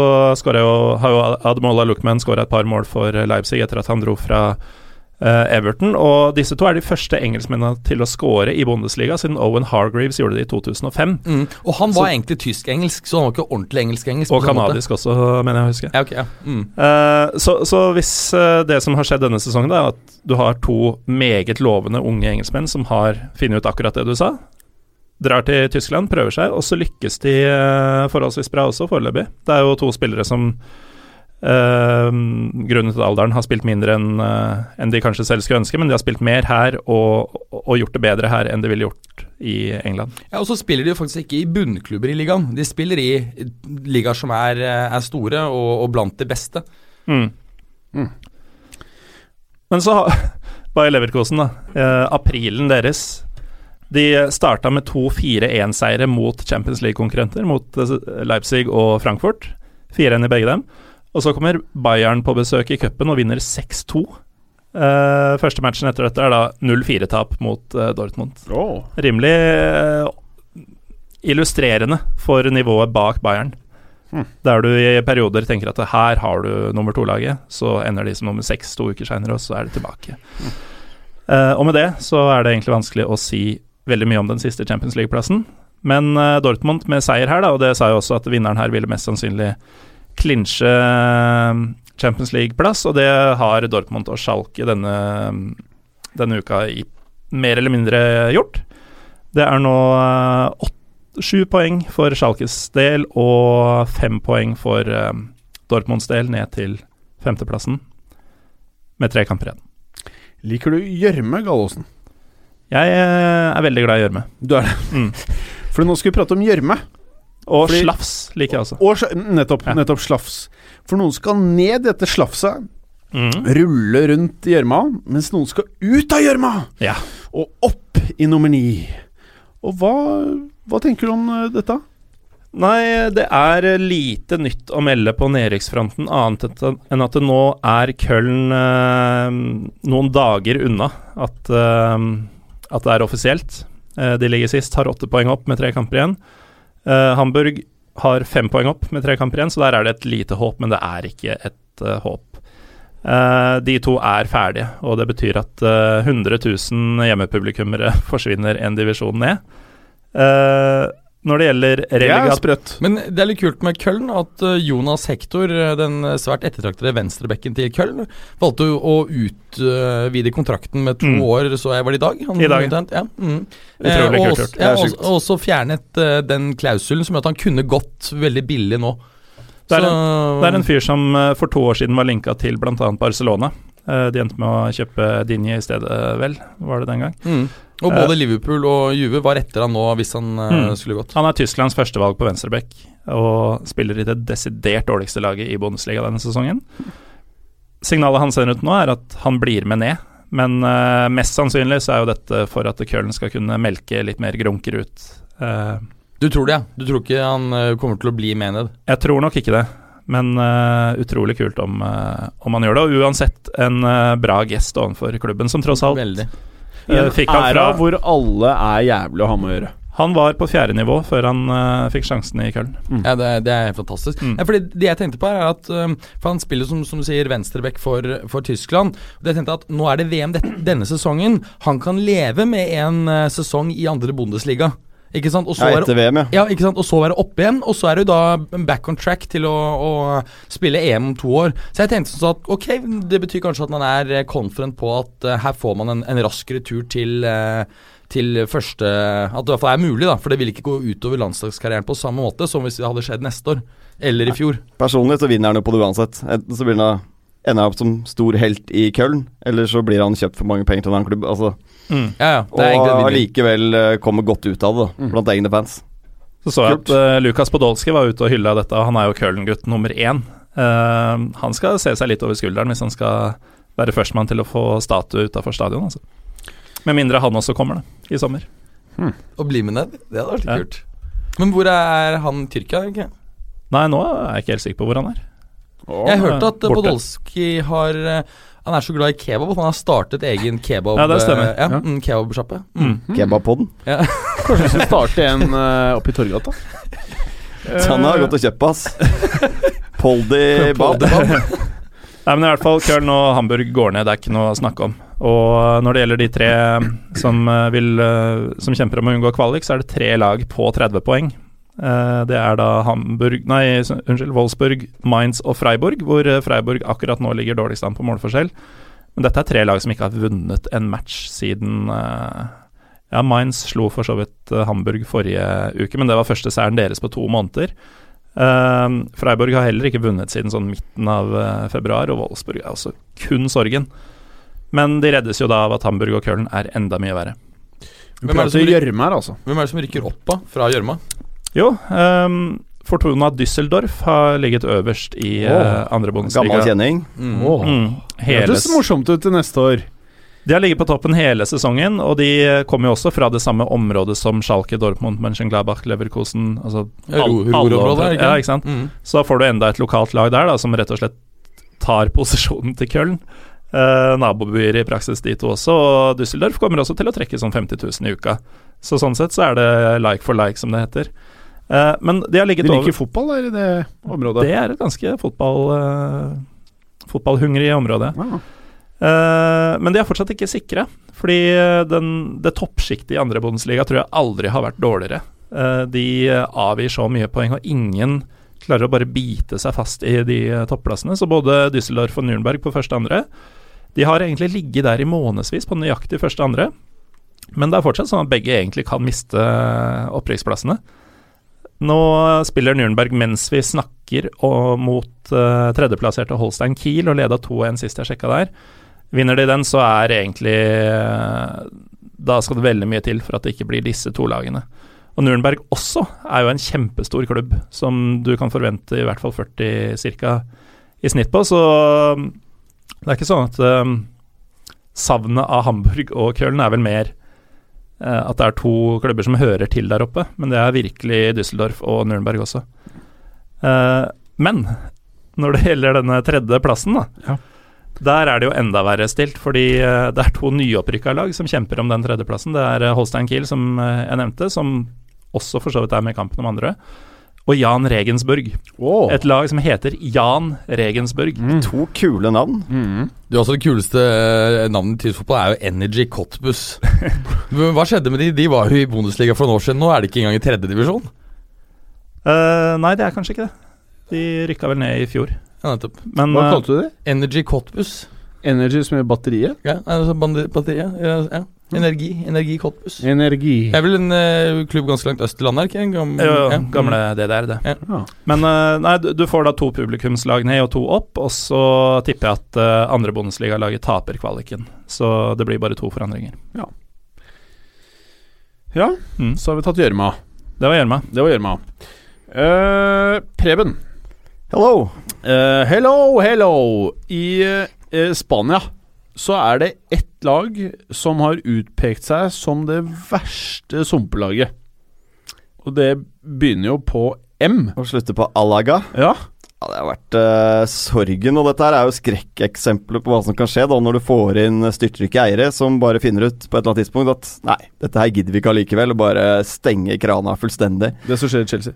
jo, har jo Ademola Luckman skåra et par mål for Leipzig etter at han dro fra eh, Everton. Og disse to er de første engelskmennene til å score i Bundesliga, siden Owen Hargreaves gjorde det i 2005. Mm. Og han var Så- egentlig tysk-engelsk, så han var ikke ordentlig engelsk-engelsk. Og kanadisk også, mener jeg å huske. Ja, okay, ja. Mm. uh, så, så hvis uh, det som har skjedd denne sesongen, da, er at du har to meget lovende unge engelskmenn som har funnet ut akkurat det du sa, drar til Tyskland, prøver seg, og så lykkes de eh, forholdsvis bra også, foreløpig. Det er jo to spillere som eh, grunnet at alderen har spilt mindre enn uh, en de kanskje selv skulle ønske, men de har spilt mer her og, og gjort det bedre her enn de ville gjort i England. Ja, Og så spiller de jo faktisk ikke i bunnklubber i ligaen. De spiller i ligaer som er, eh, er store og, og blant de beste. Mm. Mm. Men så har Bayer Leverkosen, da. Uh, aprilen deres De starta med to 4-1-seire mot Champions League-konkurrenter, mot eh, Leipzig og Frankfurt. 4-1 i begge dem. Og så kommer Bayern på besøk i cupen og vinner 6-2. Uh, første matchen etter dette er da 0-4-tap mot uh, Dortmund. Oh. Rimelig uh, illustrerende for nivået bak Bayern. Hmm. Der du i perioder tenker at her har du nummer to-laget, så ender de som nummer seks to uker seinere, og så er de tilbake. Eh, og med det så er det egentlig vanskelig å si veldig mye om den siste Champions League-plassen. Men eh, Dortmund med seier her, da, og det sa jo også at vinneren her ville mest sannsynlig klinsje eh, Champions League-plass, og det har Dortmund og Schalke denne, denne uka i mer eller mindre gjort. Det er nå eh, sju poeng for Schalkes del og fem poeng for eh, Dortmunds del, ned til femteplassen, med tre kamper igjen. Liker du gjørme, Gallosen? Jeg er veldig glad i gjørme. Du er det. Mm. For nå skal vi prate om gjørme. Og Fordi- slafs liker jeg også. Og sl- nettopp, nettopp slafs. For noen skal ned dette slafset, Mm. rulle rundt i gjørma, mens noen skal ut av gjørma Ja. og opp i nummer ni. Og hva, hva tenker du om eh, dette? Nei, det er lite nytt å melde på nedrykksfronten, annet enn at det nå er Köln eh, noen dager unna at, eh, at det er offisielt. Eh, de ligger sist, har åtte poeng opp med tre kamper igjen. Eh, Hamburg har fem poeng opp med tre kamper igjen, så der er det et lite håp, men det er ikke et uh, håp. Uh, de to er ferdige, og det betyr at eh, 100 000 hjemmepublikummere forsvinner en divisjon ned. Eh, når det gjelder Det er relegat. Men det er litt kult med Köln at eh, Jonas Hector, eh, den svært ettertraktede venstrebekken til Köln, valgte å utvide kontrakten med to Mm. år, så jeg var det i dag. Han, I dag, ja. Mm. Utrolig Eh, og kult er Ja, og og også fjernet eh, den klausulen som gjør at han kunne gått veldig billig nå. Det er Så- Det er en fyr som eh, for to år siden var linka til bl.a. Barcelona. Eh, De endte med å kjøpe Dinje i stedet, vel, var det den gang. Mm. Og både Liverpool og Juve var etter han nå, hvis han eh, Mm. skulle gått. Han er Tysklands førstevalg på venstreback og spiller i det desidert dårligste laget i Bundesliga denne sesongen. Signalet han sender ut nå, er at han blir med ned. Men uh, mest sannsynlig så er jo dette for at Köln skal kunne melke litt mer grunker ut. Uh, Du tror det, ja? Du tror ikke han uh, kommer til å bli med ned? Jeg tror nok ikke det, men uh, utrolig kult om, uh, om han gjør det. Og uansett en uh, bra gest overfor klubben, som tross alt Veldig. I en eh, fikk han æra fra hvor alle er jævlig å ha med å gjøre. Han var på fjerde nivå før han uh, fikk sjansen i Köln. Ja, det, det er fantastisk. Mm. Ja, fordi Det jeg tenkte på, er at um, For han spiller som, som du sier venstreback for, for Tyskland. Og det jeg tenkte at Nå er det VM det, denne sesongen. Han kan leve med en uh, sesong i andre Bundesliga. Ikke sant? Og så Ja, være etter VM, ja. ja, ikke sant? Og så være oppe igjen, og så er du da back on track til å, å spille EM om to år. Så jeg tenkte sånn at ok, det betyr kanskje at man er eh, confident på at uh, her får man en, en rask retur til uh, til første At det i hvert fall er mulig, da. For det vil ikke gå utover landslagskarrieren på samme måte som hvis det hadde skjedd neste år. Eller i fjor. Personlig så vinner han jo på det uansett. Enten så blir han ender opp som stor helt i Köln, eller så blir han kjøpt for mange penger til en annen klubb. Altså, Mm. Ja, ja. Og allikevel eh, kommer godt ut av det, Mm. blant egne fans. Så så jeg Kult. at uh, Lukas Podolsky var ute og hylla dette, og han er jo Köln-gutt nummer én. Uh, han skal se seg litt over skulderen hvis han skal være førstemann til å få statue utafor stadion. Altså. Med mindre han også kommer, da, i sommer. Å bli med ned, det hadde vært Ja. kult. Men hvor er han Tyrkia? Ikke? Nei, nå er jeg ikke helt sikker på hvor han er. Jeg hørte at eh, borte. Podolsky har eh, Han er så glad i kebab at han har startet egen kebab Ja, det stemmer. eh, Ja, Ja. mm, kebabsjappe. Mm. Mm. Kebabpodden. Ja. Kanskje vi skal starte en uh, oppe i Torgata? Han har gått og kjøpt ass. Poldi Bab. Nei, men i hvert fall Köln og Hamburg går ned, det er ikke noe å snakke om. Og når det gjelder de tre som, vil, som kjemper om å unngå kvalik, så er det tre lag på 30 poeng. Eh, Det er da Hamburg Nei, unnskyld, Wolfsburg, Mainz og Freiburg, hvor eh, Freiburg akkurat nå ligger dårligst an på målforskjell. Men dette er tre lag som ikke har vunnet en match siden eh, Ja, Mainz slo for så vidt Hamburg forrige uke, men det var første seieren deres på to måneder. Freiburg har heller ikke vunnet siden sånn midten av februar, og Wolfsburg er også kun sorgen. Men de reddes jo da av at Hamburg og Köln er enda mye verre. Hvem er det som rykker- gjørme altså. Hvem er det som rykker opp da, fra gjørma? Jo, um, Fortuna Düsseldorf har ligget øverst i oh, andre Gammel kjenning. Mm. Oh. Mm, hørtes morsomt ut til neste år. de har ligget på toppen hele sesongen, og de eh, kommer jo også fra det samme området som Schalke, Dortmund, Mönchengladbach, Leverkusen altså all- alle. Ja, ikke sant? Mm. Så får du enda et lokalt lag der, da, som rett og slett tar posisjonen til Köln. Eh, nabobyer i praksis de to også, og Düsseldorf kommer også til å trekke sånn 50 000 i uka. Så sånn sett så er det like for like, som det heter. Eh, men de har ligget over De over liker fotball der i det området. Det er et ganske fotball, uh, fotballhungrig område. Ja. Uh, men de er fortsatt ikke sikre, fordi eh, den, det toppsjiktet i andre Bundesliga tror jeg aldri har vært dårligere. Eh, de avgir så mye poeng, og ingen klarer å bare bite seg fast i de eh, topplassene. Så både Düsseldorf og Nürnberg på første og andre De har egentlig ligget der i månedsvis på nøyaktig første og andre. Men det er fortsatt sånn at begge egentlig kan miste eh, opprykksplassene. Nå spiller Nürnberg mens vi snakker og mot uh, tredjeplasserte Holstein Kiel og leda 2-1 sist jeg sjekka der. Vinner de den, så er egentlig uh, Da skal det veldig mye til for at det ikke blir disse to lagene. Og Nürnberg også er jo en kjempestor klubb som du kan forvente i hvert fall 40 ca. i snitt på, så um, det er ikke sånn at um, savnet av Hamburg og Köln er vel mer eh, at det er to klubber som hører til der oppe, men det er virkelig Düsseldorf og Nürnberg også. Eh, men når det gjelder denne tredje plassen, da, Ja. der er det jo enda verre stilt, fordi eh, det er to nyopprykka lag som kjemper om den tredjeplassen. Det er eh, Holstein Kiel, som eh, jeg nevnte, som også for så vidt er med i kampen om andre. Og Jan Regensburg. Oh. Et lag som heter Jan Regensburg. Mm. To kule navn. Mm. Du, altså Det kuleste eh, navnet i tysk fotball er jo Energy Cottbus. Hva skjedde med de? De var jo i Bundesliga for noen år siden. Nå er de ikke engang i tredjedivisjon. Uh, nei, det er kanskje ikke det. De rykka vel ned i fjor. Ja, nettopp. Men Hva eh, kalte du det? Energy Cottbus. Energy som er batteriet? Ja, altså batteriet. Ja, ja. Energi. Energi Cottbus. Energi. Det er vel en uh, klubb ganske langt øst i landet, ikke det? Gam- jo, ja. gamle DDR, det. Ja. Men uh, nei, du, du får da to publikumslag ned og to opp, og så tipper jeg at uh, andre Bundesliga-laget taper kvaliken. Så det blir bare to forandringer. ja, Mm. så har vi tatt gjørma. Det var gjørma. Det var gjørma. Uh, Preben. Hello! Eh, hello, hello. I eh, Spania så er det ett lag som har utpekt seg som det verste sumpelaget. Og det begynner jo på M. Og slutte på Alaga. Ja. Ja, det har vært uh, sorgen, og dette her er jo skrekkeksempler på hva som kan skje da når du får inn styrtrike eiere som bare finner ut på et eller annet tidspunkt at nei, dette her gidder vi ikke allikevel, og bare stenge krana fullstendig. Det som skjer i Chelsea.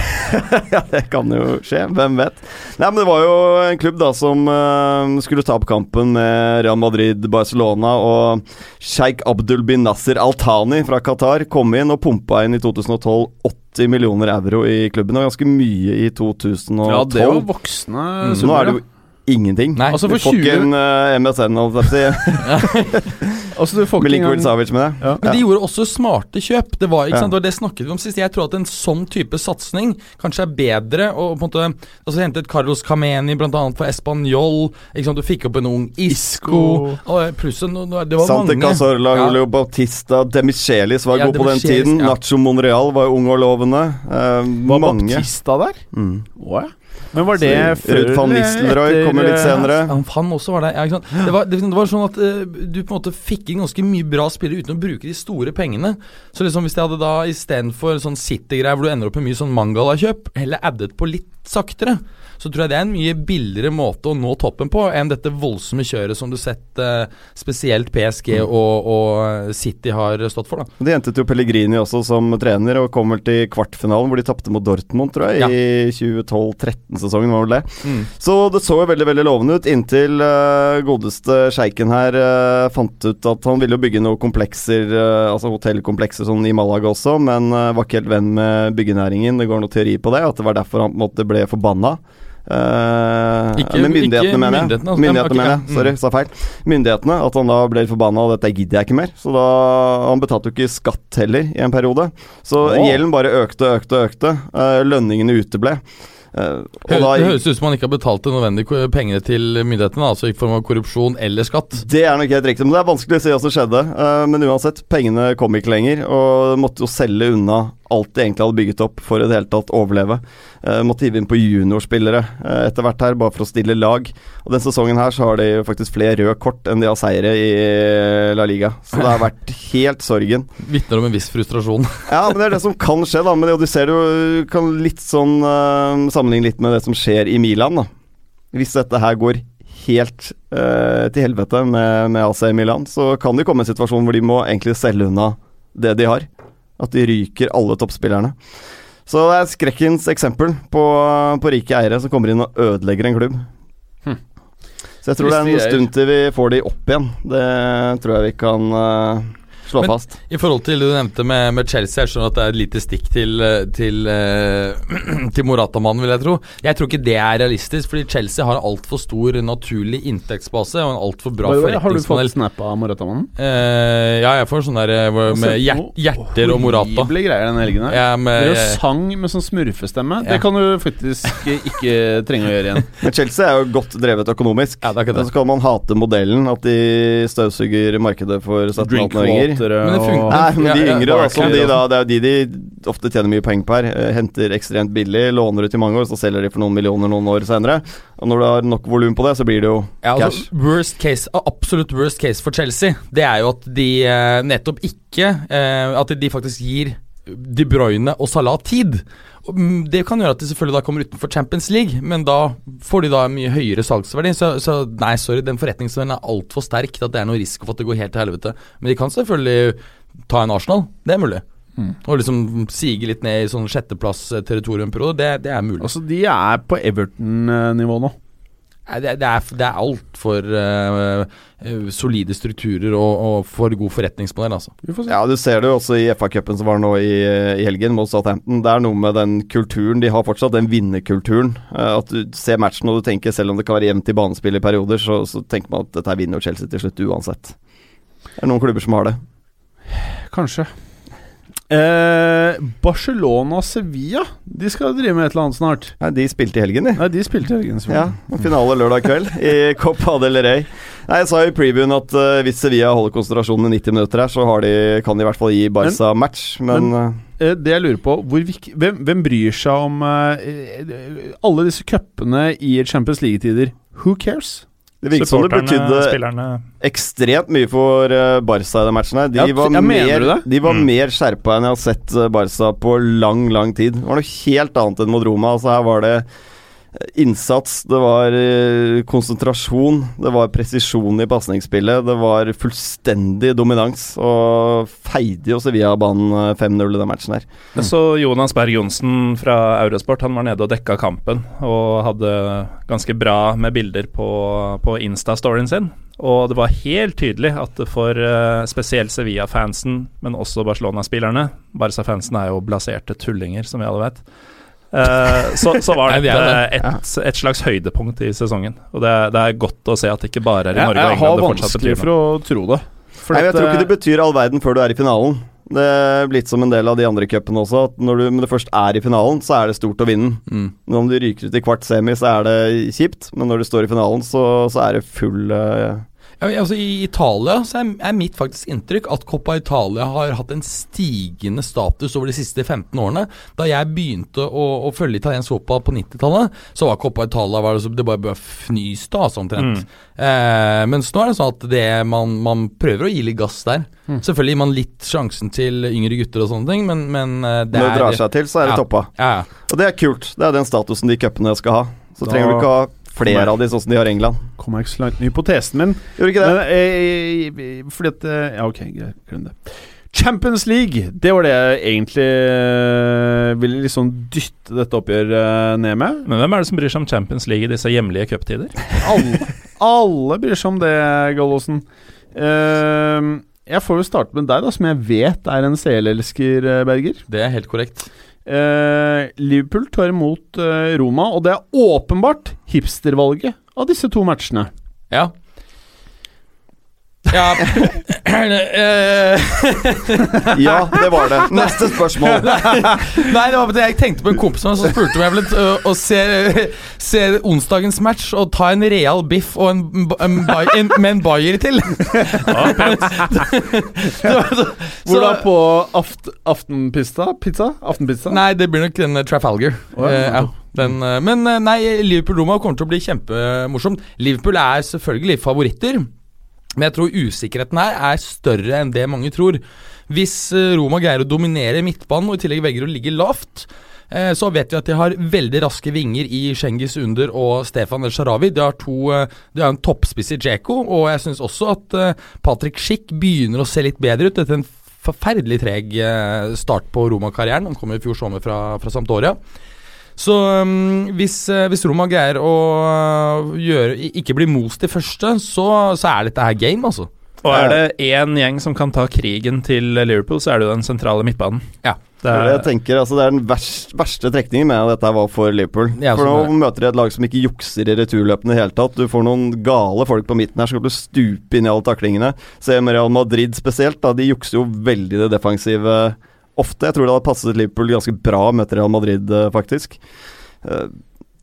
ja, det kan jo skje, hvem vet. Nei, men det var jo en klubb da som uh, skulle ta opp kampen med Real Madrid, Barcelona, og Sheikh Abdul bin Nasser Al-Thani fra Qatar kom inn og pumpa inn i 2012 80 millioner euro i klubben, og ganske mye i 2012. Ja, det er jo voksne Mm. Nå summer, er det jo ingenting. Nei, Altså Du for får 20 ikke en uh, MSN, holdt jeg på å si. Altså, du får ikke engang Savic med det. Ja. Men de gjorde også smarte kjøp. Det var ikke Ja. sant, det var det snakket vi om sist. Jeg tror at en sånn type satsing kanskje er bedre. Og på en måte Altså Hentet Carlos Cameni bl.a. for Español. Ikke sant, Du fikk opp en ung Isco. Og pluss en Det var Sante mange. Cazorla, Ja. Julio Bautista, Demichelis var Ja, god på den tiden. ja. Nacho Monreal var ung og lovende. Uh, Var mange. Bautista der? Mm. Ja. Men var det Så før Ruud van Nistelrooy kommer litt eh, senere. Ja, han også var der. Ja, ikke sant? Det, var, det, det var sånn at uh, du på en måte fikk inn ganske mye bra spillere uten å bruke de store pengene. Så liksom hvis jeg hadde da istedenfor sånn City-greier hvor du ender opp med mye sånn Mangala-kjøp, heller addet på litt saktere, så tror jeg det er en mye billigere måte å nå toppen på enn dette voldsomme kjøret som du sett uh, spesielt PSG og, og City har stått for. da Det hentet jo Pellegrini også som trener, og kom vel til kvartfinalen hvor de tapte mot Dortmund, tror jeg, Ja. i 2012-13-sesongen, var vel det. Så det så jo veldig veldig lovende ut, inntil uh, godeste sjeiken her uh, fant ut at han ville bygge noen komplekser, uh, altså hotellkomplekser sånn i Malaga også, men var ikke helt venn med byggenæringen. Det går noe teori på det, at det var derfor han på en måte ble forbanna. Uh, Ikke- men myndighetene, mener jeg. myndighetene, altså. Myndighetene, mener jeg. Sorry, sa feil. Myndighetene. At han da ble forbanna, og dette gidder jeg ikke mer. Så da Han betalte jo ikke skatt heller i en periode. Så oh. gjelden bare økte og økte og økte. Uh, lønningene uteble. Eh, Det høres ut som man ikke har betalt de nødvendige pengene til myndighetene, altså i form av korrupsjon eller skatt. Det er nok helt riktig, men det er vanskelig å si hva som skjedde. Eh, men uansett, pengene kom ikke lenger, og måtte jo selge unna alt de egentlig hadde bygget opp for i det hele tatt overleve. Eh, måtte hive inn på juniorspillere eh, etter hvert her, bare for å stille lag. Og denne sesongen her så har de faktisk flere røde kort enn de har seire i La Liga. Så det har vært helt sorgen. Vitner om en viss frustrasjon. Ja, men det er det som kan skje, da. Men det, du ser jo kan litt sånn uh, sammenligne litt med det som skjer i Milan, da. Hvis dette her går helt eh, til helvete med, med AC Milan, så kan det komme en situasjon hvor de må egentlig selge unna det de har. At de ryker alle toppspillerne. Så det er skrekkens eksempel på, på rike eiere som kommer inn og ødelegger en klubb. Hm. Så jeg tror det er en de stund til vi får de opp igjen. Det tror jeg vi kan eh, slå Men- fast. I forhold til det du nevnte med, med Chelsea, jeg skjønner at det er et lite stikk til, eh, til, eh, til Morata-mannen, vil jeg tro. Jeg tror ikke det er realistisk, fordi Chelsea har en altfor stor naturlig inntektsbase og en altfor bra forretningsmodell. Har du fått snap av Morata-mannen? Eh, ja, jeg får sånn der eh, med hjert, hjerter og Morata. Horrible greier denne helgen her. Ja, med, Dere sang med sånn smurfestemme. Ja. Det kan du faktisk ikke trenge å gjøre igjen. Men Chelsea er jo godt drevet økonomisk. Ja, det er ikke det. Så kan man hate modellen, at de støvsuger markedet for 17-18-åringer. Det og funker. Nei, men de Ja, ja, yngre, da, som de da, det er jo de de ofte tjener mye penger på her. eh, Henter ekstremt billig, låner ut i mange år, så selger de for noen millioner noen år senere. Og når du har nok volum på det, så blir det jo Ja, cash. altså, worst case, absolutt worst case for Chelsea, det er jo at de eh, nettopp ikke eh, At de faktisk gir De Bruyne og Salah tid. Mm, Det kan gjøre at de selvfølgelig da kommer utenfor Champions League, men da får de da mye høyere salgsverdi. Så, så nei, sorry, den forretningsverdenen er altfor sterk til at det er noe risiko for at det går helt til helvete. Men de kan selvfølgelig ta en Arsenal, det er mulig. Og liksom sige litt ned i sånn sjetteplass-territoriumperiode, det, det er mulig. Altså, de er på Everton-nivå nå. Det, det er, det er altfor uh, solide strukturer og, og for god forretningsmodell, altså. Vi får se. Ja, du ser det jo også i FA-cupen som var nå i, i helgen mot Southampton. Det er noe med den kulturen. De har fortsatt den vinnerkulturen. Uh, at du ser matchen og du tenker, selv om det kan være jevnt i banespill i perioder, så, så tenker man at dette vinner Chelsea til slutt uansett. Det er noen klubber som har det. Kanskje. Eh, Barcelona-Sevilla De skal drive med et eller annet snart. Nei, de spilte i helgen, de. Nei, de spilte i helgen. Ja, finale lørdag kveld i Copa del Rey. Nei, Jeg sa jo i previewen at uh, hvis Sevilla holder konsentrasjonen i 90 minutter her, så har de, kan de i hvert fall gi Barca match, men, men- uh, det jeg lurer på hvor hvem, hvem bryr seg om eh, alle disse cupene i Champions League-tider? Who cares? Det virket som det betydde spillerne ekstremt mye for eh, Barca i den matchen her. De Ja, var, mer, de var Mm. mer skjerpa enn jeg har sett eh, Barca på lang, lang tid. Det var noe helt annet enn mot Roma. Altså, her var det innsats, det var eh, konsentrasjon, det var presisjon i pasningsspillet, det var fullstendig dominans. Og feide jo Sevilla av banen eh, 5-0 i den matchen her. Jeg så Jonas Berg Johnsen fra Eurosport. Han var nede og dekka kampen og hadde ganske bra med bilder på, på Insta-storyen sin. Og det var helt tydelig at for eh, spesielt Sevilla-fansen, men også Barcelona-spillerne Barca-fansen er jo blaserte tullinger, som vi alle vet. Eh, så, så var det dette et, et slags høydepunkt i sesongen. Og det, det er godt å se at det ikke bare er i Norge og jeg har England det fortsatt vanskelig for å tro det. Nei, jeg tror ikke eh, det betyr all verden før du er i finalen. Det er blitt som en del av de andre cupene også, at når du, når du først er i finalen, så er det stort å vinne. Mm. Men om du ryker ut i kvart semi, så er det kjipt. Men når du står i finalen, så, så er det full men altså I Italia så er, er mitt faktisk inntrykk at Coppa Italia har hatt en stigende status over de siste 15 årene. Da jeg begynte å, å følge italiensk fotball på 90-tallet, så var Coppa Italia var det, så- det bare, fnyste av, altså, omtrent. Eh, mens nå er det sånn at det man, man prøver å gi litt gass der. Selvfølgelig gir man litt sjansen til yngre gutter og sånne ting, men, men eh, det Når det drar seg til, så er det Ja. toppa. Ja, ja. Og det er kult. Det er den statusen de cupene skal ha. Så Da trenger du ikke ha flere kommer- av de sånn som de har i England. Kommer jeg ikke så langt med hypotesen min. Gjorde ikke det? Men, eh, fordi at eh, Ja, ok, greit. Glem det. Champions League, det var det jeg egentlig eh, ville liksom dytte dette oppgjøret eh, ned med. Men hvem er det som bryr seg om Champions League i disse hjemlige cuptider? Alle, alle bryr seg om det, Gallosen. Eh, jeg får jo starte med deg, da, som jeg vet er en CL-elsker, eh, Berger. Det er helt korrekt. Eh, Liverpool tar imot eh, Roma, og det er åpenbart hipstervalget av disse to matchene. Ja. Ja eh, Ja, det var det. Neste spørsmål. Nei, det var det jeg tenkte på en kompis som spurte om jeg ville å se, se onsdagens match og ta en real biff og en, en, en, med en bayer til. Hvordan Hvor da på aft, aftenpizza? Pizza? Aftenpizza? Nei, det blir nok den uh, Trafalgar. Oh, ja. Uh, ja, den, eh, men eh, nei, Liverpool-Roma kommer til å bli kjempemorsomt. Liverpool er selvfølgelig favoritter, men jeg tror usikkerheten her er større enn det mange tror. Hvis eh, Roma greier å dominere midtbanen og i tillegg velger å ligge lavt, eh, så vet vi at de har veldig raske vinger i Cengiz Under og Stefan El Sharawi. De har, to, eh, de har en toppspiss i Djeko, og jeg syns også at Patrick Schick begynner å se litt bedre ut etter en forferdelig treg start på Roma-karrieren. Han kom i fjor sommer fra, fra Sampdoria. Så um, hvis, eh, hvis Roma greier å uh, gjøre, ikke bli most i første, så, så er dette her game, altså. Og er det én gjeng som kan ta krigen til Liverpool, så er det jo den sentrale midtbanen. Ja. Det er, jeg tenker, altså, det er den verst, verste trekningen med at dette var for Liverpool. Ja, for sånn nå møter de et lag som ikke jukser i returløpene i det hele tatt. Du får noen gale folk på midten her som kommer til å stupe inn i alle taklingene. Se med Real Madrid spesielt, da. De jukser jo veldig det defensive ofte. Jeg tror det hadde passet Liverpool ganske bra å møte Real Madrid, eh, faktisk. Eh,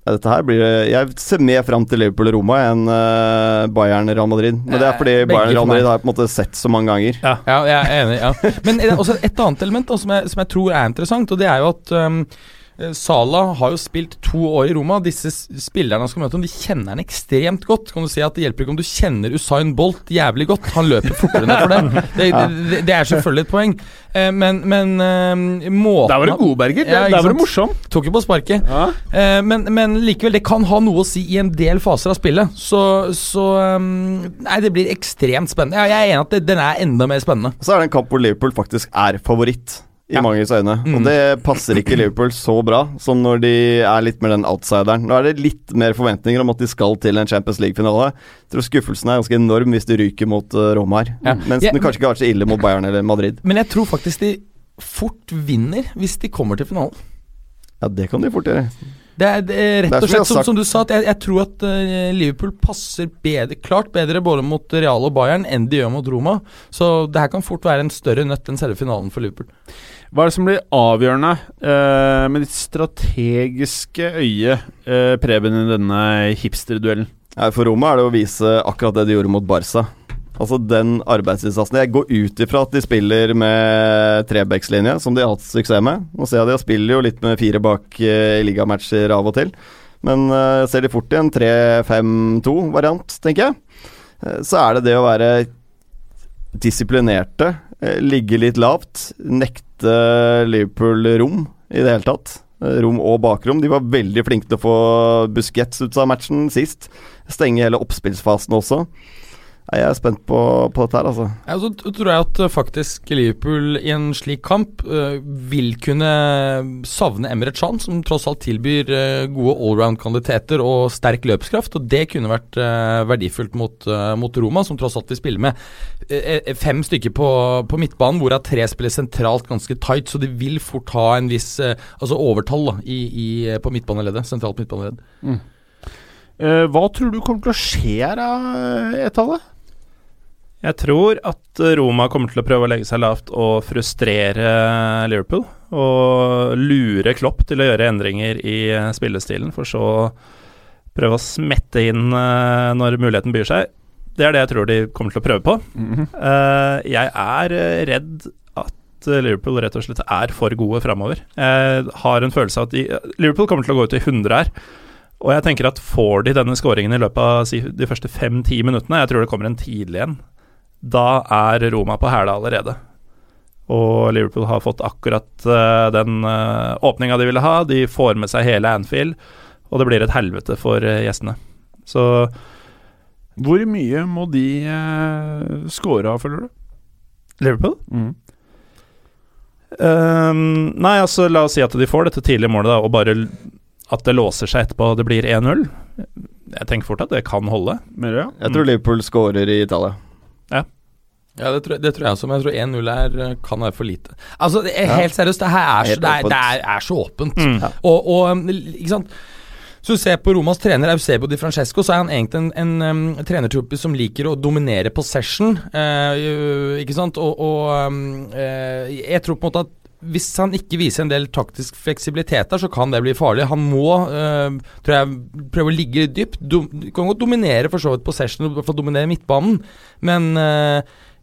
dette her blir Jeg ser mer fram til Liverpool og Roma enn uh, Bayern-Real Madrid. Men det er fordi Eh, begge Bayern-Real. Madrid har jeg på en måte sett så mange ganger. Ja, jeg er enig. ja Men er også et annet element da, som, jeg, som jeg tror er interessant, og det er jo at um, Salah har jo spilt to år i Roma. Disse spillerne han skal møte, de kjenner han ekstremt godt. Kan du si at Det hjelper ikke om du kjenner Usain Bolt jævlig godt. Han løper fortere ned for det. Det, det, det er selvfølgelig et poeng. Eh, men, men eh, måten Der var du god, Berger. Ja, Der var du morsom. Tok jo på sparket. Ja. Eh, men, men likevel, det kan ha noe å si i en del faser av spillet. Så, så um, Nei, det blir ekstremt spennende. Ja, jeg er enig at det, den er enda mer spennende. Så er det en kamp hvor Liverpool faktisk er favoritt. I Ja. manges øyne. Mm. Og det passer ikke Liverpool så bra som når de er litt mer den outsideren. Nå er det litt mer forventninger om at de skal til en Champions League-finale. Jeg tror skuffelsen er ganske enorm hvis de ryker mot uh, Roma her. Ja. Mens Ja, den kanskje ikke har vært så ille mot Bayern eller Madrid. Men jeg tror faktisk de fort vinner hvis de kommer til finalen. Ja, det kan de fort gjøre. Det er, det er rett og slett som, som du sa, at jeg, jeg tror at uh, Liverpool passer bedre, klart bedre både mot Real og Bayern enn de gjør mot Roma. Så det her kan fort være en større nøtt enn selve finalen for Liverpool. Hva er det som blir avgjørende uh, med ditt strategiske øye, uh, Preben, i denne hipsterduellen? Ja, For Roma er det å vise akkurat det de gjorde mot Barca. Altså den arbeidsinnsatsen. Jeg går ut ifra at de spiller med trebekslinje, som de har hatt suksess med. Nå ser jeg de spiller jo litt med fire bak eh, i ligamatcher av og til. Men uh, ser de fort i en 3-5-2-variant, tenker jeg. Eh, så er det det å være disiplinerte, ligge litt lavt, nekte Liverpool rom i det hele tatt. Rom og bakrom. De var veldig flinke til å få Busquets ut av matchen sist. Stenge hele oppspillsfasen også. Jeg er spent på, på dette her, altså. Ja, så tror jeg at eh, faktisk Liverpool i en slik kamp uh, vil kunne savne Emre Can, som tross alt tilbyr uh, gode allround-kvaliteter og sterk løpskraft. Og det kunne vært uh, verdifullt mot, mot Roma, som tross alt vil spille med fem stykker på, på midtbanen, hvorav tre spiller sentralt ganske tight. Så de vil fort ha en viss altså overtall da, i, i, på midtbaneleddet. Sentralt midtbaneledd. Mm. hva tror du kommer til å skje her, Etale? Jeg tror at Roma kommer til å prøve å legge seg lavt og frustrere Liverpool. Og lure Klopp til å gjøre endringer i eh, spillestilen, for så prøve å smette inn eh, når muligheten byr seg. Det er det jeg tror de kommer til å prøve på. Eh, jeg er eh, redd at Liverpool rett og slett er for gode framover. Jeg har en følelse av at de, Liverpool kommer til å gå ut i 100 her. Og jeg tenker at får de denne skåringen i løpet av de første fem-ti minuttene, jeg tror det kommer en tidlig en, da er Roma på hæla allerede. Og Liverpool har fått akkurat uh, den uh, åpninga de ville ha. De får med seg hele Anfield, og det blir et helvete for uh, gjestene. Så Hvor mye må de uh, score av, føler du? Liverpool? Mm. Um, nei, altså la oss si at de får dette tidlige målet, da, og bare at det låser seg etterpå og det blir 1-0. Jeg tenker fort at det kan holde. Men, ja. Jeg tror Liverpool scorer i Italia. Ja, det tror, jeg, det tror jeg også, men jeg tror 1-0 er, eh, kan være for lite. Altså, det er Helt seriøst, det her er, så, det er, det er, er så åpent. Mm. Og, og um, ikke sant Så du ser på Romas trener Eusebio Di Francesco, så er han egentlig en, en um, trenertruppe som liker å dominere possession. Uh, ikke sant? Og, og um, eh, jeg tror på en måte at hvis han ikke viser en del taktisk fleksibilitet der, så kan det bli farlig. Han må, eh, tror jeg, prøve å ligge dypt. Du kan godt dominere for så vidt possession, og i hvert dominere midtbanen, men eh,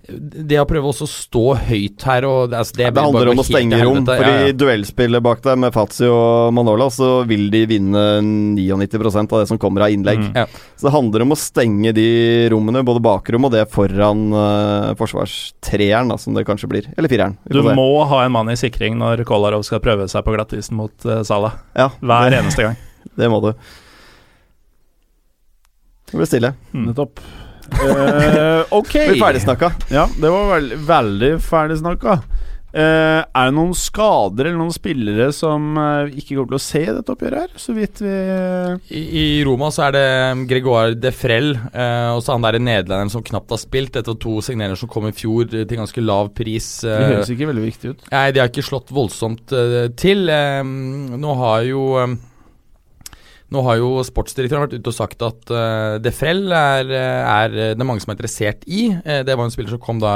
det å prøve også å stå høyt her og det, altså, det, Det handler om å stenge rom. For Ja, i duellspillet bak der med Fazzi og Manola, så vil de vinne 99% av det som kommer av innlegg. Mm. Ja. Så det handler om å stenge de rommene, både bakrom og det foran uh, forsvarstreeren, da, som det kanskje blir. Eller fireren. Du se. må ha en mann i sikring når Kolarov skal prøve seg på glattisen mot uh, Salah. Ja, Hver det, eneste gang. det må du. Det blir stille. Nettopp. Eh, ok. Blir ferdigsnakka. Ja, det var veld, veldig ferdig snakka. Eh, er det noen skader eller noen spillere som uh, ikke kommer til å se dette oppgjøret her? Så vidt vi I, I Roma så er det Gregoire Defrel uh, og så han der nederlenderen som knapt har spilt, etter to signeringer som kom i fjor til ganske lav pris. Det eh, høres ikke veldig viktig ut. Nei, de har ikke slått voldsomt til. Nå har jo eh, Nå har jo sportsdirektøren vært ute og sagt at uh, Defrel er, eh, er det mange som er interessert i. Eh, det var en spiller som kom da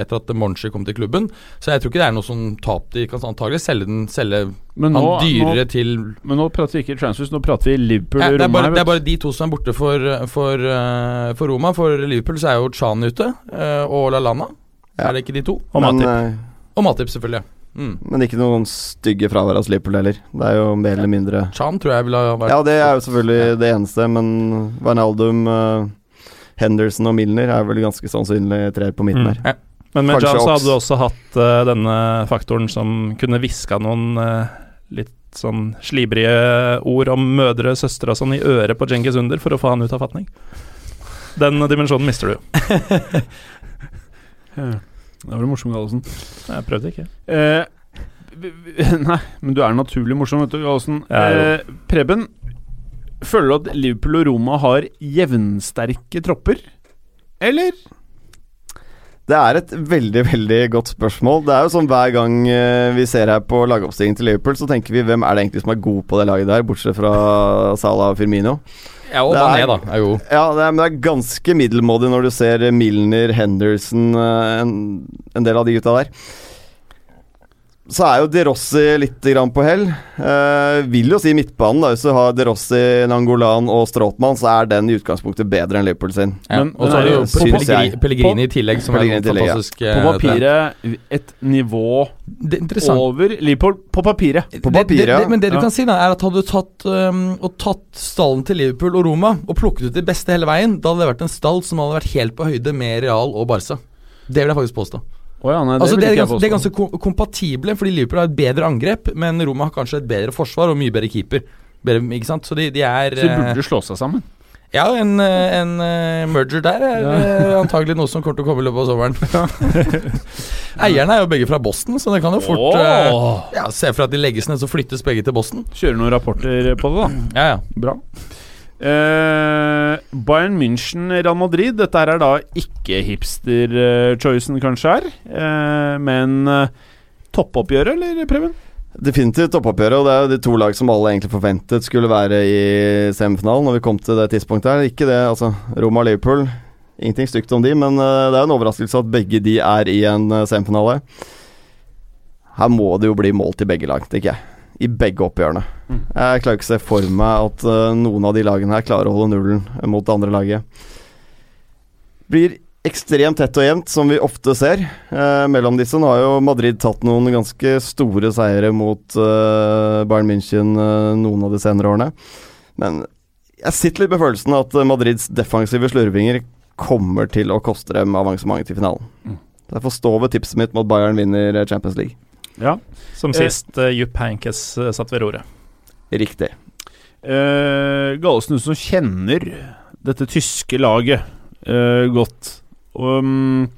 etter at Monchi kom til klubben. Så jeg tror ikke det er noe som tap. De kan antagelig selge den selge Men nå, han dyrere nå, til men nå prater vi ikke transfers, nå prater vi Liverpool ja, det, er bare, det er bare de to som er borte for, for, uh, for Roma. For Liverpool så er jo Chan ute, uh, og Lallana. Ja. Er det ikke de to? Og Matip. eh, Og Matip, selvfølgelig. Mm. men ikke noen stygge fravær av Liverpool heller. Det er jo mer eller mindre Chan tror jeg ville ha vært Ja, det er jo selvfølgelig det eneste, men Wijnaldum, uh, Henderson og Milner er vel ganske sannsynlig tre på midten Mm. her. Men med Kanskje så hadde du også hatt uh, denne faktoren som kunne hviska noen uh, litt sånn slibrige ord om mødre, søstre og sånn i øret på Djengis Under for å få han ut av fatning. Den dimensjonen mister du. Ja. Det var morsom, Gallosen. Jeg prøvde ikke. Eh, nei, men du er naturlig morsom, vet du, Gallosen. Ja. Eh, Preben, føler du at Liverpool og Roma har jevnsterke tropper? Eller? Det er et veldig veldig godt spørsmål. Det er jo sånn Hver gang eh, vi ser her på lagoppstillingen til Liverpool, så tenker vi hvem er det egentlig som er god på det laget der, bortsett fra Salah og Firmino. Ja, og Mané, da. Jo Ja, det er, men det er ganske middelmådig når du ser Milner, Henderson, eh, en, en del av de gutta der. Så er jo De Rossi litt grann på hell. Eh, vil jo si midtbanen, da. Hvis du har De Rossi, Nangolan og Stråtmann, så er den i utgangspunktet bedre enn Liverpool sin. ja. Men- Og så er det jo Pellegrini, jeg. Pellegrini i tillegg, som Pellegrini er en tillegg, ja. På eh, papiret et nivå Det er over Liverpool på papiret. På Det- papiret, det, det, men det du ja. kan si, da er at hadde du tatt, um, og tatt stallen til Liverpool og Roma og plukket ut de beste hele veien, da hadde det vært en stall som hadde vært helt på høyde med Real og Barca. Det vil jeg faktisk påstå. Å ja, nei, det altså, det, er ganske, det er ganske kompatible, fordi Liverpool har et bedre angrep, men Roma har kanskje et bedre forsvar og mye bedre keeper. Bedre, ikke sant? Så de, de er Så de eh, burde slå seg sammen. Ja, en, eh, en eh, merger der er ja. antagelig noe som kommer til å komme i løpet av sommeren. Eierne er jo begge fra Boston, så det kan jo fort oh. Ja, Se for at de legges ned, så flyttes begge til Boston. Kjøre noen rapporter på det, da. Ja, ja. Bra. Eh, Bayern München, Real Madrid. Dette her er da ikke hipster-choicen, kanskje her. Uh, men uh, toppoppgjøret, eller, Preben? Definitivt toppoppgjøret, og det er jo de to lag som alle egentlig forventet skulle være i semifinalen når vi kom til det tidspunktet her. Ikke det, altså. Roma og Liverpool. Ingenting stygt om de, men det er en overraskelse at begge de er i en semifinale. Her må det jo bli mål til begge lag, tenker jeg. I begge oppgjørene. Jeg klarer ikke å se for meg at uh, noen av de lagene her klarer å holde nullen mot det andre laget. Blir ekstremt tett og jevnt, som vi ofte ser. uh, mellom disse Nå har jo Madrid tatt noen ganske store seire mot uh, Bayern München eh, noen av de senere årene. Men jeg sitter litt med følelsen at eh, Madrids defensive slurvinger kommer til å koste dem avansementet til finalen. Mm. Derfor står ved tipset mitt mot Bayern vinner eh, Champions League. Ja, Som Eh. sist uh, Jupp Heynckes eh, satt ved roret. Riktig. Uh, Galesen, du som kjenner dette tyske laget uh, godt um,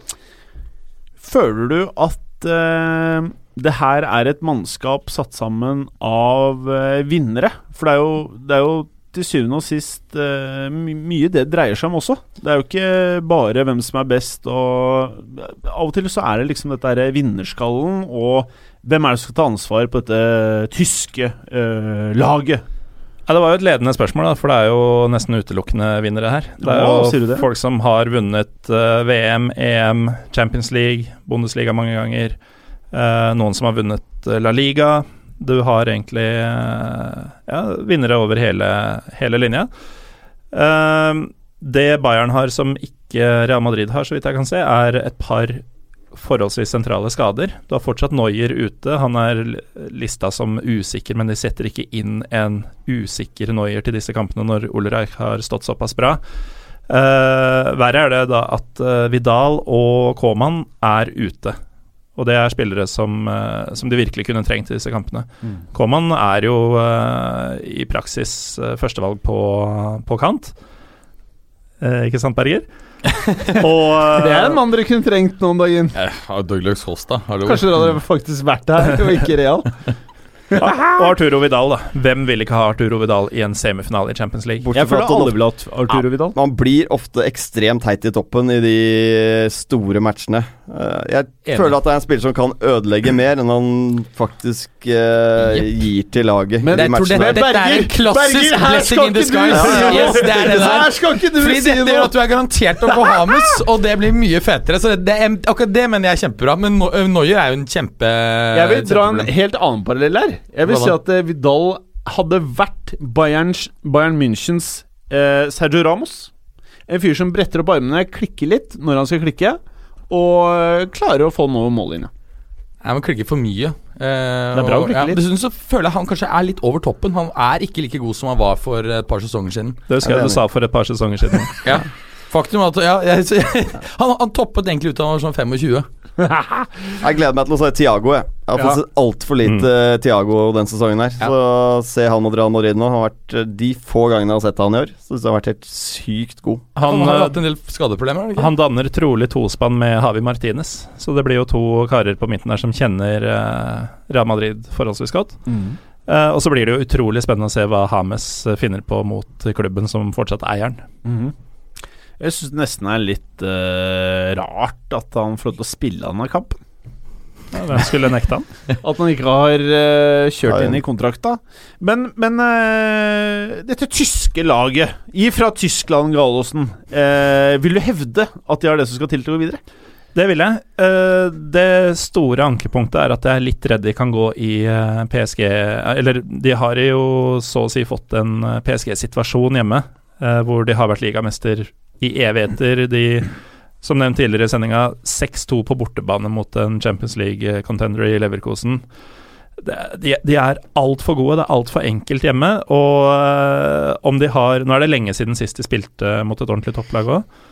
Føler du at uh, det her er et mannskap satt sammen av vinnere? For det er jo, det er jo til syvende og sist uh, mye det dreier seg om også. Det er jo ikke bare hvem som er best, og av og til så er det liksom dette her vinnerskallen, og hvem er det som skal ta ansvar på dette tyske uh, laget? Ja, det var jo et ledende spørsmål, da, for det er jo nesten utelukkende vinnere her. Det er jo ja, det? folk som har vunnet uh, VM, EM, Champions League, Bundesliga mange ganger. eh, noen som har vunnet eh, La Liga. Du har egentlig eh, ja, vinnere over hele, hele linja. Eh, det Bayern har som ikke Real Madrid har, så vidt jeg kan se, er et par forholdsvis sentrale skader. Du har fortsatt Noyer ute. Han er lista som usikker, men de setter ikke inn en usikker Noyer til disse kampene når Ulreich har stått såpass bra. Uh, verre er det da at uh, Vidal og Koman er ute. Og det er spillere som, eh, som de virkelig kunne trengt i disse kampene. Koman er jo uh, i praksis uh, førstevalg på, på kant. Uh, ikke sant, Berger? og Det er en mann dere kunne trengt nå om dagen. Ja, Douglas Hosta, hallo. Kanskje dere hadde faktisk vært der, og ikke Real. Og Arturo Vidal, da. Hvem vil ikke ha Arturo Vidal i en semifinale i Champions League? Bortsett Jeg fra føler at alle vil ha Arturo Vidal. Man blir ofte ekstremt heit i toppen i de store matchene. Eh, jeg Enig. føler at det er en spiller som kan ødelegge mer enn han faktisk uh, yep. gir til laget. Men i jeg tror dette, dette er en klassisk blessing in disguise. sky noe. Yes, det er det der. Her skal ikke du Fordi si det gjør at du er garantert å få Hamus og det blir mye fetere. Så det, akkurat det mener jeg er kjempebra. Men No- øh, er jo en kjempe Jeg vil dra en helt annen parallell her. Jeg vil si at eh, Vidal hadde vært Bayerns, Bayern Münchens eh, Sergio Ramos. En fyr som bretter opp armene, klikker litt når han skal klikke, og eh, klarer å få den over mållinja. Nei, Man klikker for mye. Eh, Det er bra å klikke litt. Dessuten så føler jeg han kanskje er litt over toppen. Han er ikke like god som han var for et par sesonger siden. Det husker Jeg jeg du sa for et par sesonger siden. Ja Faktum er at ja, jeg, jeg, han, han toppet egentlig ut da han var sånn 25. Jeg gleder meg til å se Tiago. Jeg, jeg har fått Ja. sett altfor lite mm. Tiago den sesongen her. Ja. Så se han og Real Madrid nå. Har vært eh, De få gangene jeg har sett han i år, Så synes jeg har vært helt sykt god. Han, Han, har eh, hatt en del skadeproblemer. han ikke? han danner trolig tospann med Havi Martinez, så det blir jo to karer på midten der som kjenner eh, Real Madrid forholdsvis godt. Eh, og så blir det jo utrolig spennende å se hva Hames eh, finner på mot klubben som fortsatt eier Mm Mhm. Jeg syns det nesten er litt uh, rart at han får lov til å spille denne kampen. Ja, hvem skulle nekte han? At han ikke har uh, kjørt Ja, ja. inn i kontrakta. Men, men uh, dette tyske laget, ifra Tyskland, Gallosen, eh, vil du hevde at de har det som skal til til å gå videre? Det vil jeg. Eh, det store ankepunktet er at jeg er litt redd de kan gå i PSG Eller de har jo så å si fått en PSG-situasjon hjemme, eh, hvor de har vært ligamester i evigheter. De, som nevnt tidligere i sendinga, 6-2 på bortebane mot en Champions League-contender i Leverkosen. De, de er altfor gode, det er altfor enkelt hjemme. Og eh, om de har Nå er det lenge siden sist de spilte mot et ordentlig topplag òg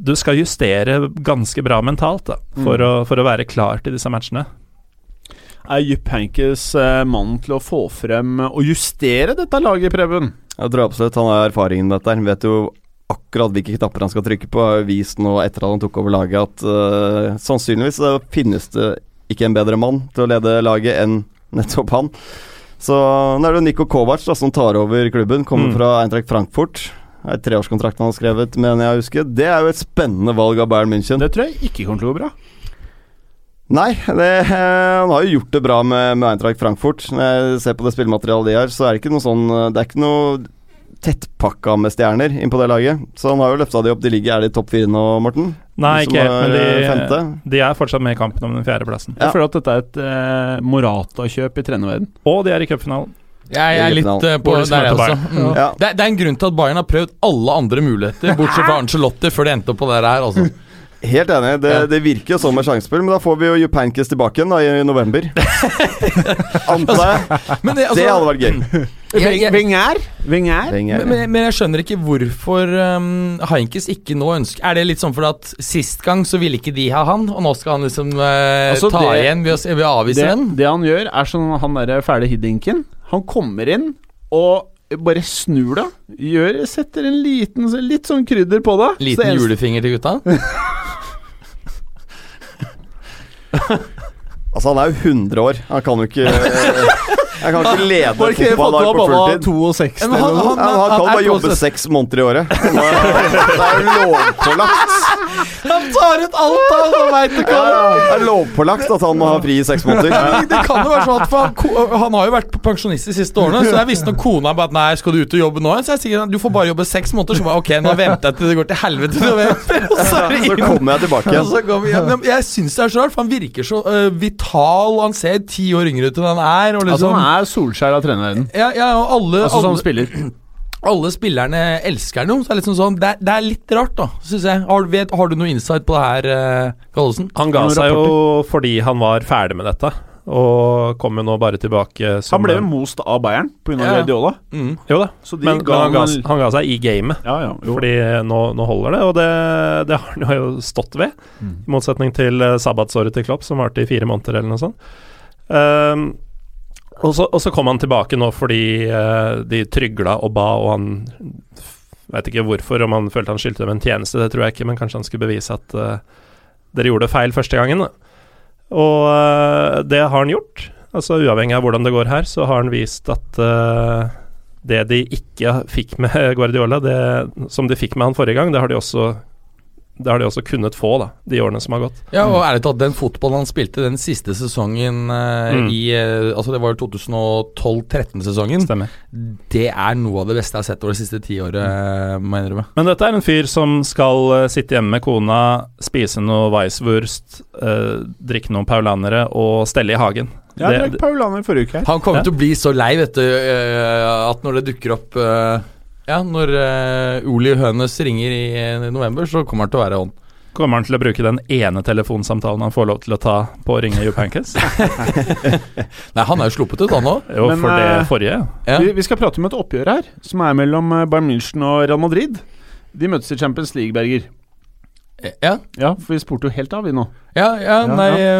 du skal justere ganske bra mentalt da, for, å, for å være klar til disse matchene. Er Jupp Hankes eh, mannen til å få frem og justere dette laget, Preben? Jeg tror absolutt han har erfaringen med dette. Han vet jo akkurat hvilke knapper han skal trykke på. Har vist nå etter at han tok over laget at uh, sannsynligvis så finnes det ikke en bedre mann til å lede laget enn nettopp han. Så nå er det jo Niko Kovac da, som tar over klubben. Kommer Mm. fra Eintracht Frankfurt. Det er treårskontrakt han har skrevet, mener jeg å huske. Det er jo et spennende valg av Bayern München. Det tror jeg ikke kommer til å gå bra. Nei, det, eh, han har jo gjort det bra med, med Eintracht Frankfurt. Når jeg ser på det spillematerialet de har, så er det ikke noe sånn Det er ikke noe tettpakka med stjerner inn på det laget. Så han har jo løfta de opp. De ligger Er de topp fire nå, Morten? Nei, ikke helt, er, men eh, de, de er fortsatt med i kampen om den fjerdeplassen. Ja. Jeg føler at dette er et eh, Morata-kjøp i trenerverden. Og de er i cupfinalen. Jeg er litt uh, på det der, jeg også. Mm. Ja. Det, er- det er en grunn til at Bayern har prøvd alle andre muligheter, bortsett fra Ancelotti, før de endte opp på det her. Altså. Helt enig. Det, Ja. det virker jo som et sjansespill, men da får vi jo Jupankis tilbake igjen da i november. Antar jeg. Altså, det, altså, Det hadde vært gøy. Wenger? Wenger? Wenger. men, men, men jeg skjønner ikke hvorfor um, Heinkes ikke nå ønsker Er det litt sånn fordi at sist gang så ville ikke de ha han, og nå skal han liksom uh, Altså, ta det- igjen ved å, ved å avvise Det, den? det han gjør, er sånn han derre fæle hiddinken. Han kommer inn og bare snur det. Gjør, setter en liten Litt sånn krydder på det. Liten julefinger til gutta? Altså, han er jo 100 år. Han kan jo ikke Han kan ikke lede fotballag på fulltid. 62 Men eller han- noe? Han kan han er bare jobbe seks måneder i året. Det er jo lovpålagt. Han tar ut alt han veit du Ja, ja. Det er lovpålagt at han må ha fri i seks måneder. Det kan jo være sånn at for han, han har jo vært pensjonist de siste årene, så det er visstnok kona bare Nei, skal du ut og jobbe nå? Så jeg sier du får bare jobbe seks måneder. Så bare ok, nå venter jeg til det går til helvete november. Og så Så kommer jeg tilbake igjen. så går vi hjem. Men Jeg syns det er så rart, for han virker så uh, vital, han ser ti år yngre ut enn han er. Og Altså, liksom, han er Solskjær av trenerverdenen. ja, ja, og alle, Altså som alle, spiller. alle spillerne elsker ham. Så det er, liksom sånn, det, er, det er litt rart, da, syns jeg. Har, du- vet, har du noe insight på det her, uh, Gallosen? Han ga seg jo fordi han var ferdig med dette, og kom jo nå bare tilbake som Han ble jo most av Bayern pga. Ja. Guardiola. Mm. Jo da, Så de men, ga men han, ga, han ga seg i gamet. Ja, ja. Fordi nå, nå holder det, og det, det har han jo stått ved. Mm. I motsetning til uh, sabbatsåret til Klopp, som varte i fire måneder eller noe sånt. Ehm, og, så, og så kom han tilbake nå fordi uh, de trygla og ba, og han Veit ikke hvorfor, om han følte han skyldte dem en tjeneste, det tror jeg ikke, men kanskje han skulle bevise at uh, dere gjorde feil første gangen. Da. Og uh, det har han gjort. Altså Uavhengig av hvordan det går her, så har han vist at det de ikke fikk med Guardiola, det som de fikk med han forrige gang, det har de også det har de også kunnet få, da, de årene som har gått. Ja, og ærlig talt, den fotballen han spilte den siste sesongen eh, Mm. i eh, Altså, det var jo 2012-13-sesongen. Stemmer. Det er noe av det beste jeg har sett over det siste tiåret, mm. må jeg innrømme. Men dette er en fyr som skal uh, sitte hjemme med kona, spise noe Weisswurst, uh, drikke noen paulanere og stelle i hagen. Jeg Det- det, Paulaner forrige uke her. Han kommer Ja. til å bli så lei, vet du, uh, at når det dukker opp eh, Ja, når uh, Oli Hønes ringer i i november, så kommer han til å være on. Kommer han til å bruke den ene telefonsamtalen han får lov til å ta på å ringe Jupankes? Nei, han er jo sluppet ut, han òg. Jo, Men, for det eh, forrige. Ja. Vi, vi skal prate om et oppgjør her, som er mellom eh, Bayern München og Real Madrid. De møtes i Champions League, Berger. Ja, Ja, for vi spurte jo helt av, vi nå. ja, ja, Ja, nei, ja.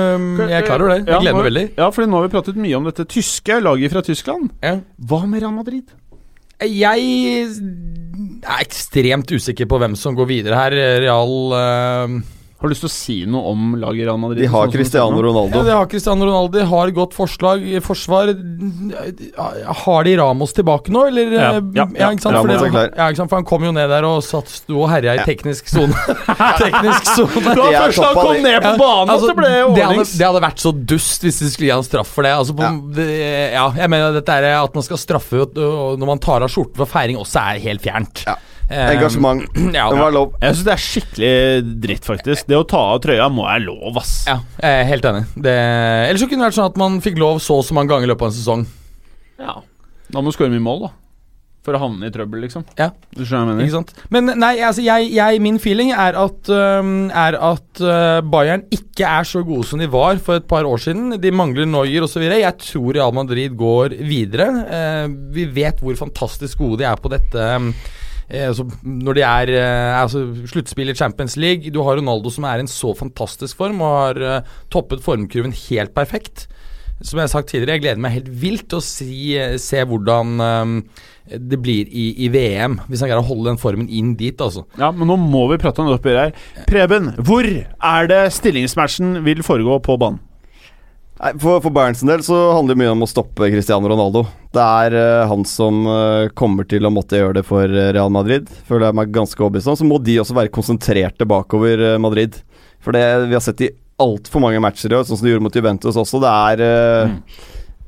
jeg er klar over det. Ja, Jeg gleder meg veldig. Ja, fordi nå har vi pratet mye om dette tyske laget fra Tyskland. Ja. Hva med Real Madrid? Jeg er ekstremt usikker på hvem som går videre her. Real eh, Har du lyst til å si noe om laget Real Madrid? De har sånn det Cristiano Ronaldo. Ja, de har Cristiano Ronaldo, de har godt forslag forsvar. Har de Ramos tilbake nå, eller? Ja, eh, ja, ja. ikke sant? Ramos er klar. ja, ikke sant? For han kom jo ned der og satt, sto og herja i teknisk sone. teknisk sone. Det var først da han kom ned på banen at det ble det, hadde, ordnings. det hadde vært så dust hvis de skulle gi han straff for det. Altså, på, Ja. det ja, jeg mener dette er at man skal straffe når man tar av skjorten for feiring, også er helt fjernt. Ja. Eh, Engasjement. Ja, Det var lov. Jeg syns det er skikkelig dritt, faktisk. Det å ta av trøya må være lov, ass. ja, jeg er helt enig. Det, ellers så kunne det vært sånn at man fikk lov så og så mange ganger i løpet av en sesong. Ja. Da må du skåre mye mål, da. For å havne i trøbbel, liksom. Ja. Du skjønner hva jeg Ikke mener? sant? Men nei, altså jeg, jeg, min feeling er at, øhm, er at øh, Bayern ikke er så gode som de var for et par år siden. De mangler Noyer osv. Jeg tror Real Madrid går videre. Uh, vi vet hvor fantastisk gode de er på dette. eh, altså, når de er eh, altså, sluttspill i Champions League Du har Ronaldo som er i en så fantastisk form og har eh, toppet formkurven helt perfekt. Som jeg har sagt tidligere, jeg gleder meg helt vilt til å si, eh, se hvordan um, det blir i, i VM, hvis han greier å holde den formen inn dit, altså. Ja, men nå må vi prate om det oppgjøret her. Preben, hvor er det stillingsmatchen vil foregå på banen? Nei, for, for Bayerns del så handler det mye om å stoppe Cristiano Ronaldo. Det er uh, han som uh, kommer til å måtte gjøre det for eh, Real Madrid. Føler jeg meg ganske overbevist om. Så må de også være konsentrerte bakover uh, Madrid. For det vi har sett i altfor mange matcher i år, sånn som de gjorde mot Juventus også. Det er, mm.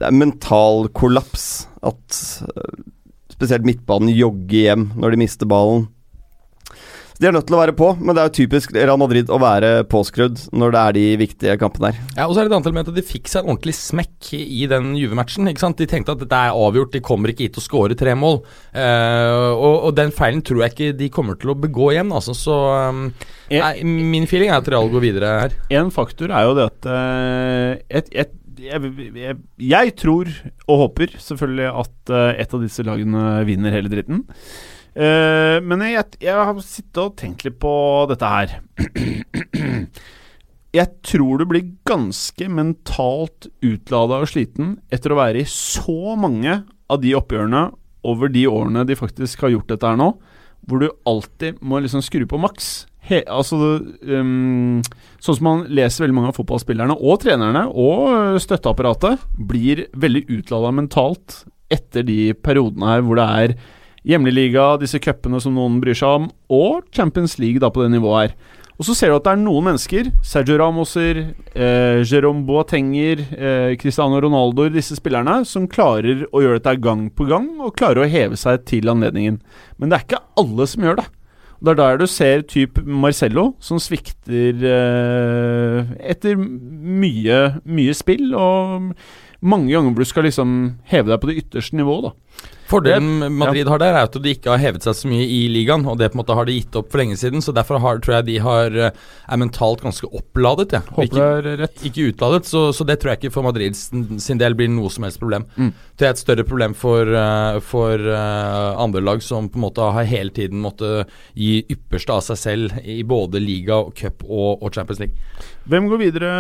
det er mental kollaps at spesielt midtbanen, jogger hjem når de mister ballen. De er nødt til å være på, men det er jo typisk Real Madrid å være påskrudd når det er de viktige kampene her. Ja, og så er det et annet element at De fikk seg en ordentlig smekk i den Juve-matchen. ikke sant? De tenkte at dette er avgjort, de kommer ikke hit og score tre mål. Uh, og, og den feilen tror jeg ikke de kommer til å begå igjen. altså, Så um, nei, min feeling er at Real går videre her. En faktor er jo det at eh, et, et, jeg, jeg, jeg tror og håper selvfølgelig at et av disse lagene vinner hele dritten. Eh, men jeg, jeg har sittet og tenkt litt på dette her. Jeg tror du blir ganske mentalt utlada og sliten etter å være i så mange av de oppgjørene over de årene de faktisk har gjort dette her nå, hvor du alltid må liksom skru på maks. He, altså, um, sånn som man leser veldig mange av fotballspillerne og trenerne og støtteapparatet, blir veldig utlada mentalt etter de periodene her hvor det er hjemlig liga, disse cupene som noen bryr seg om, og Champions League da på det nivået her. Og så ser du at det er noen mennesker, Sergio Ramoser, eh, Jerome Boatenger, eh, Cristiano Ronaldo, disse spillerne, som klarer å gjøre dette gang på gang, og klarer å heve seg til anledningen. Men det er ikke alle som gjør det. Og Det er der du ser typ Marcello, som svikter eh, etter mye, mye spill, og mange ganger hvor du skal liksom heve deg på det ytterste nivået, da. Fordelen Madrid har der, er at de ikke har hevet seg så mye i ligaen, og det på en måte har de gitt opp for lenge siden. Så derfor har, tror jeg de har, eh, er mentalt ganske oppladet. Ja. Håper Ikke, det er rett. ikke utladet, så, så det tror jeg ikke for Madrid sin, del blir noe som helst problem. Mm. Det er et større problem for, eh, for eh, andre lag som på en måte har hele tiden måttet gi ypperste av seg selv i både liga, cup og, og Champions League. Hvem går videre,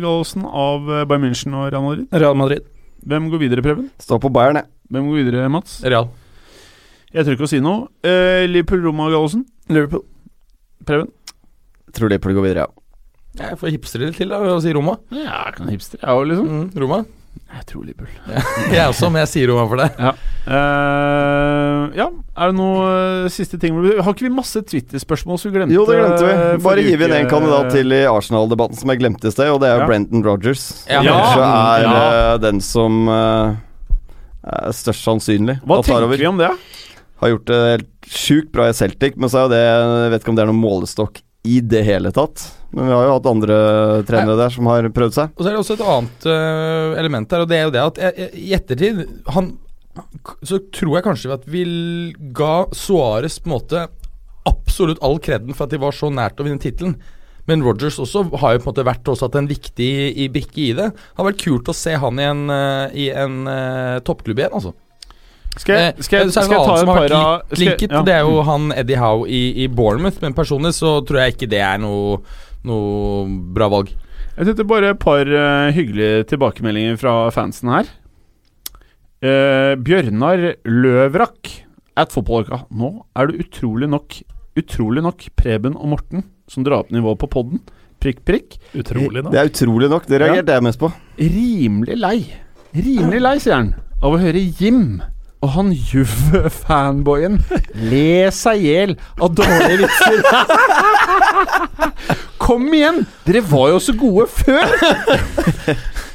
Gallosen, av Bayern München og Real Madrid? Real Madrid. Hvem går videre, Preben? Står på Bayern, jeg. Hvem går videre, Mats? Real. Jeg tør ikke å si noe. Uh, Liverpool-Roma, Gallosen? Liverpool. Preben? Tror Liverpool går videre, ja. Jeg får hipstre litt til da, ved å si Roma. Ja, jeg kan hipster, jeg òg, liksom. Mm, Roma. Jeg tror Liverpool. Jeg også, men jeg sier Roma for det. Ja. Uh, ja, er det noe eh, siste ting Har ikke vi masse Twitter-spørsmål som vi glemte? Jo, det glemte vi. Bare forrige hive inn en kandidat til i Arsenal-debatten som jeg glemte i sted, og det er Ja. Brenton Rogers. Ja. Kanskje er Ja. eh, den som eh, er størst sannsynlig Hva tenker over. vi om det? Har gjort det helt sjukt bra i Celtic, men så er jo det Jeg vet ikke om det er noen målestokk i det hele tatt. Men vi har jo hatt andre trenere der som har prøvd seg. Og så er det også et annet uh, element der, og det er jo det at jeg, jeg, i ettertid han, Så tror jeg kanskje at vi ga Suárez på en måte absolutt all kreden for at de var så nært å vinne tittelen. Men Rogers også har jo på en måte vært også hatt en viktig i brikke i det. Det har vært kult å se han i en, øh, i en uh, toppklubb igjen, altså. Skal jeg, Eh, skal jeg, skal jeg ta et par av linket, ja. det er jo han Eddie Howe i, i Bournemouth. Men personlig så tror jeg ikke det er noe, noe bra valg. Jeg tenkte bare et par uh, hyggelige tilbakemeldinger fra fansen her. Uh, Bjørnar Løvrak at fotballuka. Nå er det utrolig nok Utrolig nok Preben og Morten som drar opp nivået på podden. Prikk, prikk. Utrolig, nok. Det er utrolig nok. Det reagerte jeg mest på. Rimelig lei. Rimelig lei, sier han, av å høre Jim og han Juve-fanboyen le seg i hjel av dårlige vitser. Kom igjen! Dere var jo så gode før!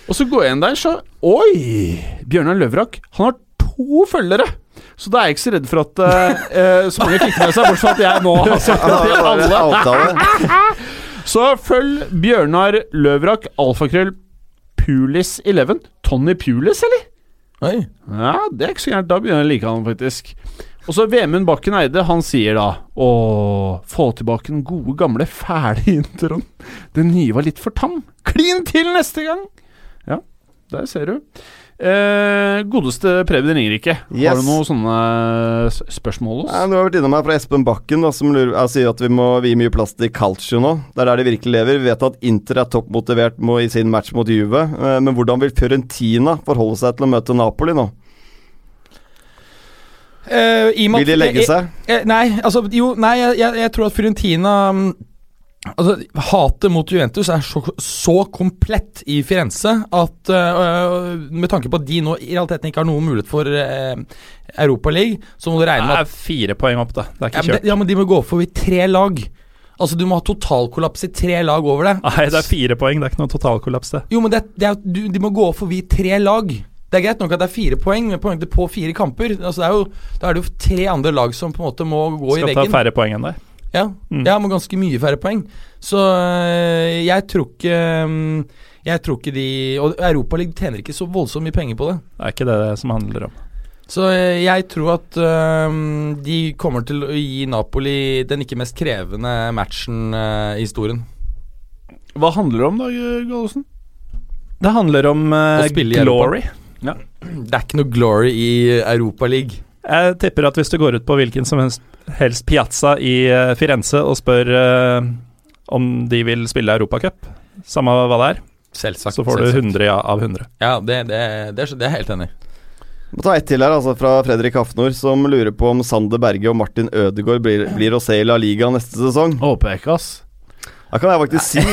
og så går jeg inn der, så Oi! Bjørnar Løvrak, han har to følgere. Så da er jeg ikke så redd for at eh, så mange fikk med seg, bortsett fra at jeg nå har sagt det til alle. Så følg Bjørnar Løvrak, alfakrøll, Pulis11. Tony Pulis, eller? Oi. Ja, det er ikke så gærent. Da begynner jeg å like han, faktisk. Og så Vemund Bakken Eide, han sier da Å, få tilbake den gode, gamle, fæle introen. Den nye var litt for tam. Klin til neste gang! Ja, der ser du. Eh, godeste Preben Ringerike, Yes. har du noen sånne spørsmål hos? Ja, du har vært innom her fra Espen Bakken, da, som lurer, jeg sier at vi må vie mye plass til Calcio nå. Det er der de virkelig lever. Vi vet at Inter er toppmotivert i sin match mot Juve. eh, Men hvordan vil Fiorentina forholde seg til å møte Napoli nå? Eh, i Vil de legge eh, seg? nei, altså Jo, nei, jeg, jeg, jeg tror at Fiorentina mm, Altså, Hatet mot Juventus er så, så komplett i Firenze at uh, med tanke på at de nå i realiteten ikke har noen mulighet for uh, Europaligaen, så må du regne at Det er fire poeng opp, da. Det er ikke kjørt. det, ja, men de må gå forbi tre lag. Altså, du må ha totalkollaps i tre lag over det. Nei, det er fire poeng. Det er ikke noe totalkollaps, det. Jo, men det, det er, du, de må gå forbi tre lag. Det er greit nok at det er fire poeng, men poeng på fire kamper altså det er jo, Da er det jo tre andre lag som på en måte må gå i veggen. Skal ta færre poeng enn deg. Ja, Mm. ja, med ganske mye færre poeng. Så øh, jeg tror ikke øh, Jeg tror ikke de Og Europaligaen tjener ikke så voldsomt mye penger på det. Det er ikke det som handler om. Så øh, jeg tror at øh, de kommer til å gi Napoli den ikke mest krevende matchen øh, i historien. Hva handler det om, da, Gallosen? Det handler om eh, spille i Europa. Det er ikke noe glory i Europaligaen. Jeg tipper at hvis du går ut på hvilken som helst, piazza i eh, Firenze og spør uh, om de vil spille Europacup, samme hva det er, Selvsagt. så får du 100 ja av 100. Ja, det, det, det, er, det er jeg helt enig i. Må ta ett til her, altså fra Fredrik Hafnor, som lurer på om Sander Berge og Martin Ødegaard blir, blir å se i La Liga neste sesong. Håper jeg ikke, ass. Da kan jeg faktisk si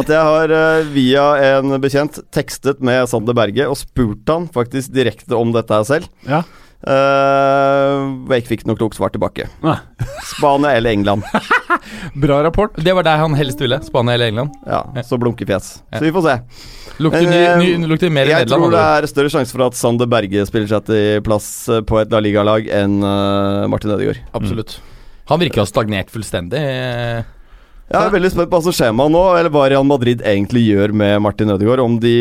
at jeg har eh, via en bekjent tekstet med Sander Berge og spurt han faktisk direkte om dette her selv. Ja. Eh, og jeg ikke fikk noe klokt svar tilbake. Nei. Spania eller England. Bra rapport. Det var der han helst ville. Spania eller England. Ja, så blunkefjes. Ja. Så vi får se. Lukter, ny, eh, ny, lukter mer Jeg Nederland. tror det er større sjanse for at Sander Berge spiller seg til plass eh, på et La Liga-lag enn Martin Ødegaard. du. Absolutt. Han virker å ha stagnert fullstendig. Jeg er veldig spent på hva som skjer med han nå, eller hva Real Madrid egentlig gjør med Martin Ødegaard. Om de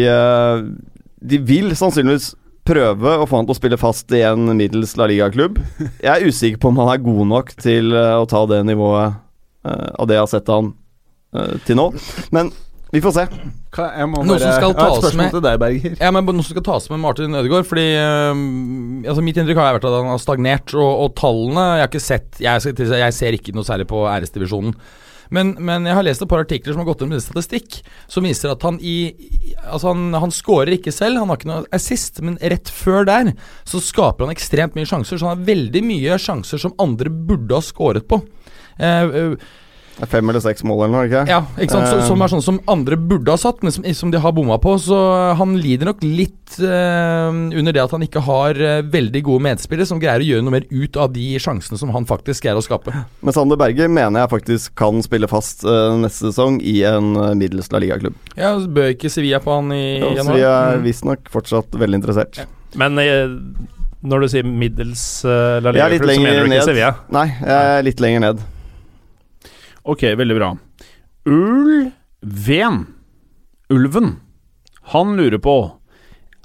De vil sannsynligvis prøve å få han til å spille fast i en middels La Liga-klubb. Jeg er usikker på om han er god nok til eh, å ta det nivået eh, av det jeg har sett han eh, til nå. Men vi får se. Hva, jeg må Noe som bare- skal Jeg har et tas med- til deg, Berger. Ja, men Noe som skal tas med Martin Ødegaard. Fordi øhm, altså Mitt inntrykk har vært at han har stagnert. Og, og tallene Jeg har ikke sett jeg, jeg ser ikke noe særlig på æresdivisjonen. Men, men jeg har lest et par artikler som har gått inn med statistikk, som viser at han i Altså, han, han scorer ikke selv, han har ikke noe assist, men rett før der så skaper han ekstremt mye sjanser. Så han har veldig mye sjanser som andre burde ha scoret på. Eh, er Fem eller seks mål eller noe, ikke ja, ikke sant? Så, Eh. som er sånn som andre burde ha satt, men som, som de har bomma på. Så han lider nok litt eh, under det at han ikke har eh, veldig gode medspillere som greier å gjøre noe mer ut av de sjansene som han faktisk greier å skape. Men Sander Berge mener jeg faktisk kan spille fast eh, neste sesong i en uh, middels La Liga-klubb. Ja, Bør ikke Sevilla på han i Så januar? Sevilla er Mm. visstnok fortsatt veldig interessert. Ja. Men eh, når du sier middels uh, La Liga-klubb, så mener du ikke ned. Sevilla? Nei, jeg er litt lenger ned. Ok, veldig bra. Ulven Ulven Han lurer på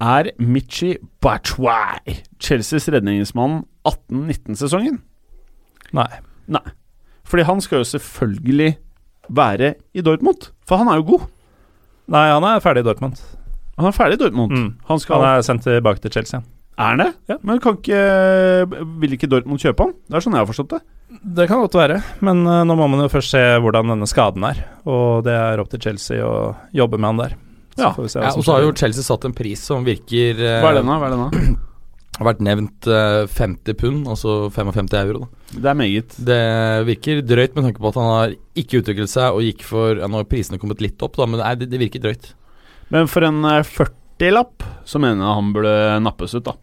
Er Michi Batshuayi Chelseas redningsmann 18-19-sesongen? Nei. Nei. Fordi han skal jo selvfølgelig være i Dortmund. For han er jo god. Nei, han er ferdig i Dortmund. Han er ferdig i Dortmund. Mm. Han skal Han er sendt tilbake til Chelsea. Er han det? Ja. Men kan ikke Vil ikke Dortmund kjøpe han? Det er sånn jeg har forstått det. Det kan godt være, men eh, nå må man jo først se hvordan denne skaden er. Og det er opp til Chelsea å jobbe med han der. Så Ja. får vi se Ja, og så har jo. Chelsea satt en pris som virker eh, Hva er den, da? Hva er den da? Har vært nevnt eh, 50 pund, altså 55 euro. Da. Det er meget. Det virker drøyt med tanke på at han har ikke utviklet seg og gikk for ja, Nå har prisene kommet litt opp, da, men det, det virker drøyt. Men for en eh, 40-lapp så mener jeg han burde nappes ut, da.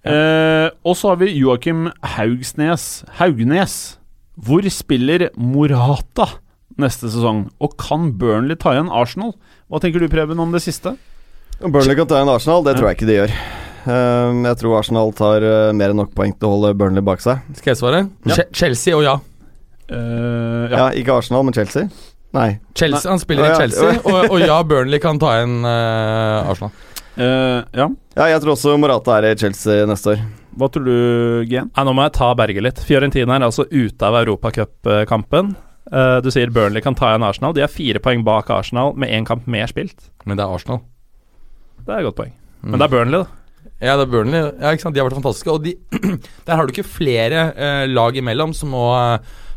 Eh, og så har vi Joakim Haugsnes Haugnes. Hvor spiller Morata neste sesong? Og kan Burnley ta igjen Arsenal? Hva tenker du, Preben, om det siste? Burnley kan ta igjen Arsenal, det tror jeg ikke de gjør. Ehm, jeg tror Arsenal tar eh, mer enn nok poeng til å holde Burnley bak seg. Skal jeg svare? Ja. Chelsea og ja. Uh, Ja, ja. Ikke Arsenal, men Chelsea. Nei. Chelsea, Han spiller i ja. Chelsea, og, og ja, Burnley kan ta igjen uh, Arsenal. Eh, ja. Ja, jeg tror også Morata er i Chelsea neste år. Hva tror du, Gen? Nei, nå må jeg ta Berge litt. Fiorentina er altså ute av europacupkampen. Uh, du sier Burnley kan ta igjen Arsenal. De er fire poeng bak Arsenal med én kamp mer spilt. Men det er Arsenal. Det er et godt poeng. Mm. Men det er Burnley, da. Ja, det er Burnley. Ja, ikke sant? De har vært fantastiske. Og de, der har du ikke flere eh, lag imellom som må,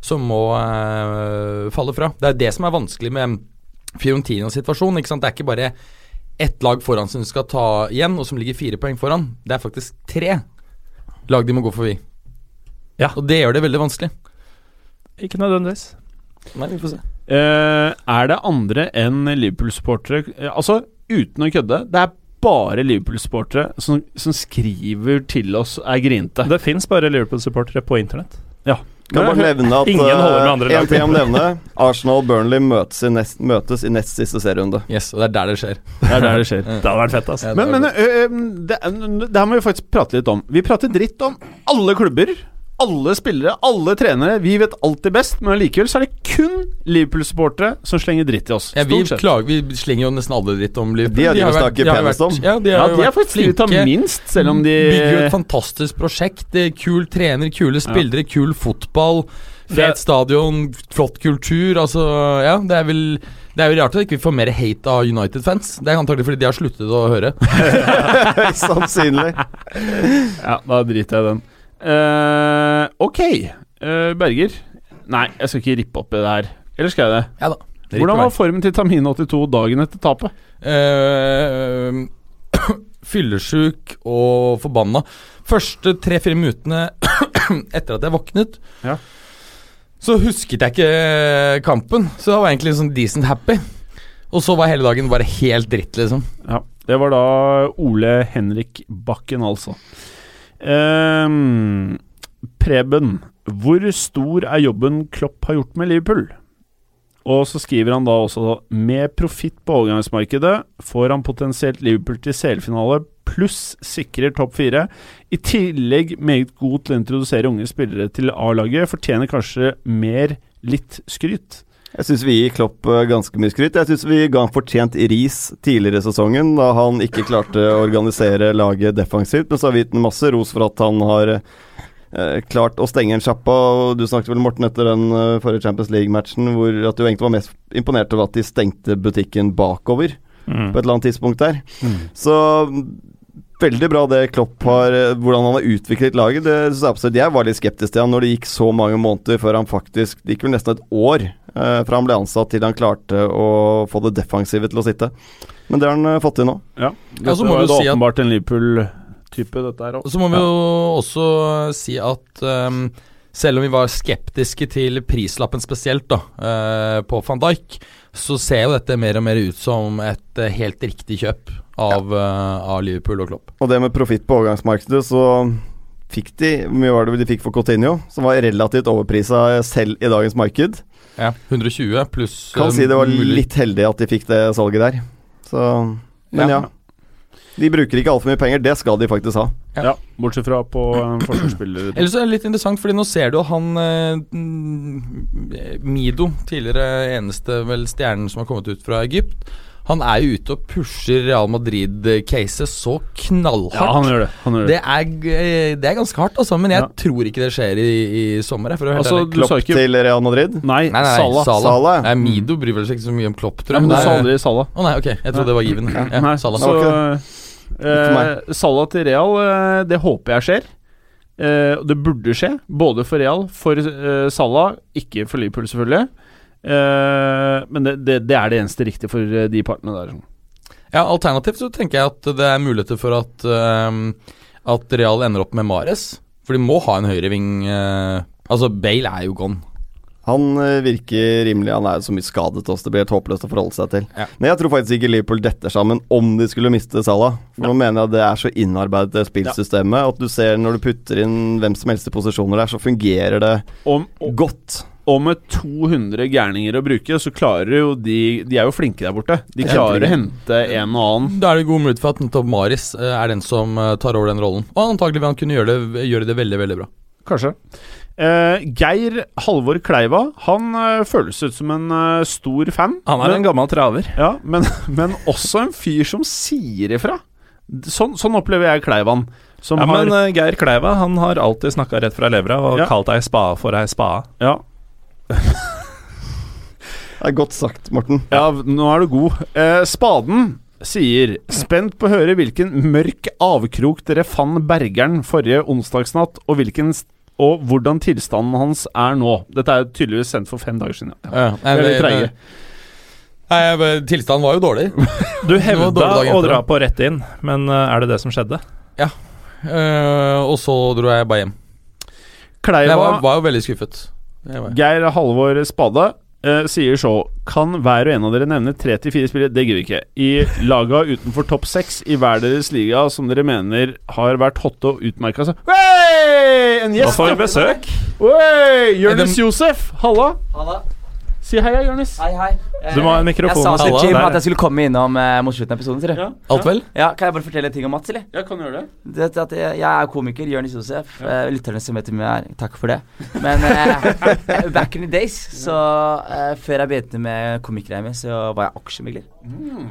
som må eh, falle fra. Det er det som er vanskelig med Fiorentinas situasjon. Ikke sant? Det er ikke bare ett lag foran som de skal ta igjen, og som ligger fire poeng foran. Det er faktisk tre lag de må gå forbi. Ja. Og det gjør det veldig vanskelig. Ikke nødvendigvis. Nei, vi får se. Uh, er det andre enn Liverpool-supportere eh, Altså, uten å kødde, det er bare Liverpool-supportere som, som skriver til oss er grinte. Det fins bare Liverpool-supportere på internett. Ja, Kan bare nevne at Ingen holder med andre eh, lag. En nevne. Arsenal og Burnley møtes i nest, møtes i nest siste serierunde. Yes, og det er der det skjer. Det er der det skjer. Det hadde vært fett, altså. Ja, Men, men det, det her må vi faktisk prate litt om. Vi prater dritt om alle klubber, alle spillere, alle trenere. Vi vet alltid best, men allikevel så er det kun Liverpool-supportere som slenger dritt i oss. Ja, vi, klager, vi slenger jo nesten alle dritt om Liverpool. De har de har vært- de har vært- om. Ja, de har ja, de er faktisk de flinke. minst, selv om de Bygger jo et fantastisk prosjekt. Det er Kul trener, kule spillere, kul fotball. Fet stadion, flott kultur. Altså, ja, det er vel Det er jo rart at vi ikke får mer hate av United-fans. Det er antagelig fordi de har sluttet å høre. Sannsynlig. Ja, da driter jeg i den. Eh, ok, uh, Berger. Nei, jeg skal ikke rippe opp i det her. Eller skal jeg det? Ja da. det Hvordan var formen til Tamine82 dagen etter tapet? Uh, Eh, Fyllesyk og forbanna. Første tre-fire minuttene etter at jeg våknet, Ja. så husket jeg ikke kampen. Så jeg var egentlig sånn decent happy. Og så var hele dagen bare helt dritt, liksom. Ja, Det var da Ole Henrik Bakken, altså. Ehm, Preben, hvor stor er jobben Klopp har gjort med Liverpool? Og så skriver han da også med profitt på overgangsmarkedet får han potensielt Liverpool til CL-finale pluss sikrer topp fire. I tillegg meget god til å introdusere unge spillere til A-laget. Fortjener kanskje mer litt skryt. Jeg syns vi gir Klopp eh, ganske mye skryt. Jeg syns vi ga han fortjent ris tidligere i sesongen, da han ikke klarte å organisere laget defensivt. Men så har vi gitt masse ros for at han har eh, klart å stenge en sjappa. Du snakket vel, Morten, etter den eh, forrige Champions League-matchen, hvor at du egentlig var mest imponert over at de stengte butikken bakover på et eller annet tidspunkt der. Så Veldig bra det Klopp har Hvordan han har utviklet laget. Det jeg Jeg var litt skeptisk til han når det gikk så mange måneder før han faktisk Det gikk vel nesten et år fra han ble ansatt til han klarte å få det defensive til å sitte. Men det har han eh, fått til nå. Ja, Ja, så må var jo si at- åpenbart en Liverpool-type, dette her òg. Så må vi jo også si at um, selv om vi var skeptiske til prislappen spesielt da, uh, på van Dijk, så ser jo dette mer og mer ut som et uh, helt riktig kjøp av, eh, av Liverpool og Klopp. Og det med profitt på overgangsmarkedet, så fikk de Hvor mye var det de fikk for Coutinho? Som var relativt overprisa selv i dagens marked. 120 pluss Kan eh, si det var mulig- litt heldig at de fikk det salget der. Så Men ja. Ja. De bruker ikke altfor mye penger. Det skal de faktisk ha. Ja. Ja, bortsett fra på en forsvarsspiller. Ellers er det litt interessant, fordi nå ser du han eh, Mido, tidligere eneste vel stjernen som har kommet ut fra Egypt. Han er jo ute og pusher Real Madrid-caset så knallhardt. Ja, han gjør det. Han gjør det. Det er, eh, det er ganske hardt, altså, men jeg Ja. tror ikke det skjer i, i sommer. For å Altså, ærlig. du Klopp ikke til Real Madrid. Nei, Nei, nei, Salah. Salah. Salah. Nei, Mido bryr vel seg ikke så mye om Klopp, tror Nei, jeg. men du det sa aldri Salah. Å nei, ok, jeg trodde det var given. Ja, Nei, Salah. så eh, Salah til Real, eh, det håper jeg skjer. Eh, det burde skje, både for Real, for eh, Salah, ikke for Liverpool, selvfølgelig. Eh, men det, det, det er det eneste riktige for eh, de partene der. Ja, Alternativt så tenker jeg at det er muligheter for at ehm, At Real ender opp med Mares. For de må ha en høyreving uh, Altså, Bale er jo gone. Han eh, virker rimelig Han er så mye skadet også, det blir helt håpløst å forholde seg til. Ja. Men jeg tror faktisk ikke Liverpool detter sammen om de skulle miste Salah. For nå mener jeg det er så innarbeidet det spillsystemet at du ser når du putter inn hvem som helst i posisjoner der, så fungerer det om, om, godt. Og med 200 gærninger å bruke, så klarer jo de De er jo flinke der borte. De klarer å hente en og annen. Da er det god mulighet for at nettopp Maris eh, er den som eh, tar over den rollen. Og antagelig vil han kunne gjøre det, gjøre det veldig, veldig bra. Kanskje. Uh, Geir Halvor Kleiva Han uh, føles ut som en uh, stor fan. Han er men, en gammel traver. ja, men, men også en fyr som sier ifra. Sånn, sånn opplever jeg Kleivan. Som Ja, har men Geir Kleiva han har alltid snakka rett fra levra og Ja. kalt ei spade for ei spade. ja, Det er godt sagt, Morten. ja, nå er du god. Eh, spaden sier Spent på å høre hvilken mørk avkrok dere fant Bergeren forrige onsdagsnatt, og hvilken og hvordan tilstanden hans er nå. Dette er tydeligvis sendt for fem dager siden. Ja. Ja, Vi er. Nei, Tilstanden var jo dårlig. Du hevda å dra på rett inn, men eh, er det det som skjedde? Eh, og så dro jeg bare hjem. Kleiva Jeg var, var jo veldig skuffet. Geir Halvor Spade. eh, sier så Kan hver og en av dere nevne tre til fire spillere Det gidder vi ikke. I laga utenfor topp seks i hver deres liga som dere mener har vært hotte og utmerka seg. Hey! En gjest får vi besøk. Hey! Jonis Josef, halla! Halla. Si hei, Jonis. Hei, hei. Du må ha en mikrofon. Jeg sa til Jim at jeg skulle komme innom eh, mot slutten av episoden. Ser du. Ja. Alt vel? Ja, Kan jeg bare fortelle en ting om Mats, eller? Ja, kan du gjøre det. Det, at jeg, jeg er komiker, Jonis Josef. Eh, lytterne som vet hvem jeg er, takk for det. Men eh, back in the days, så eh, før jeg begynte med komikkgreier mi, så var jeg aksjemegler.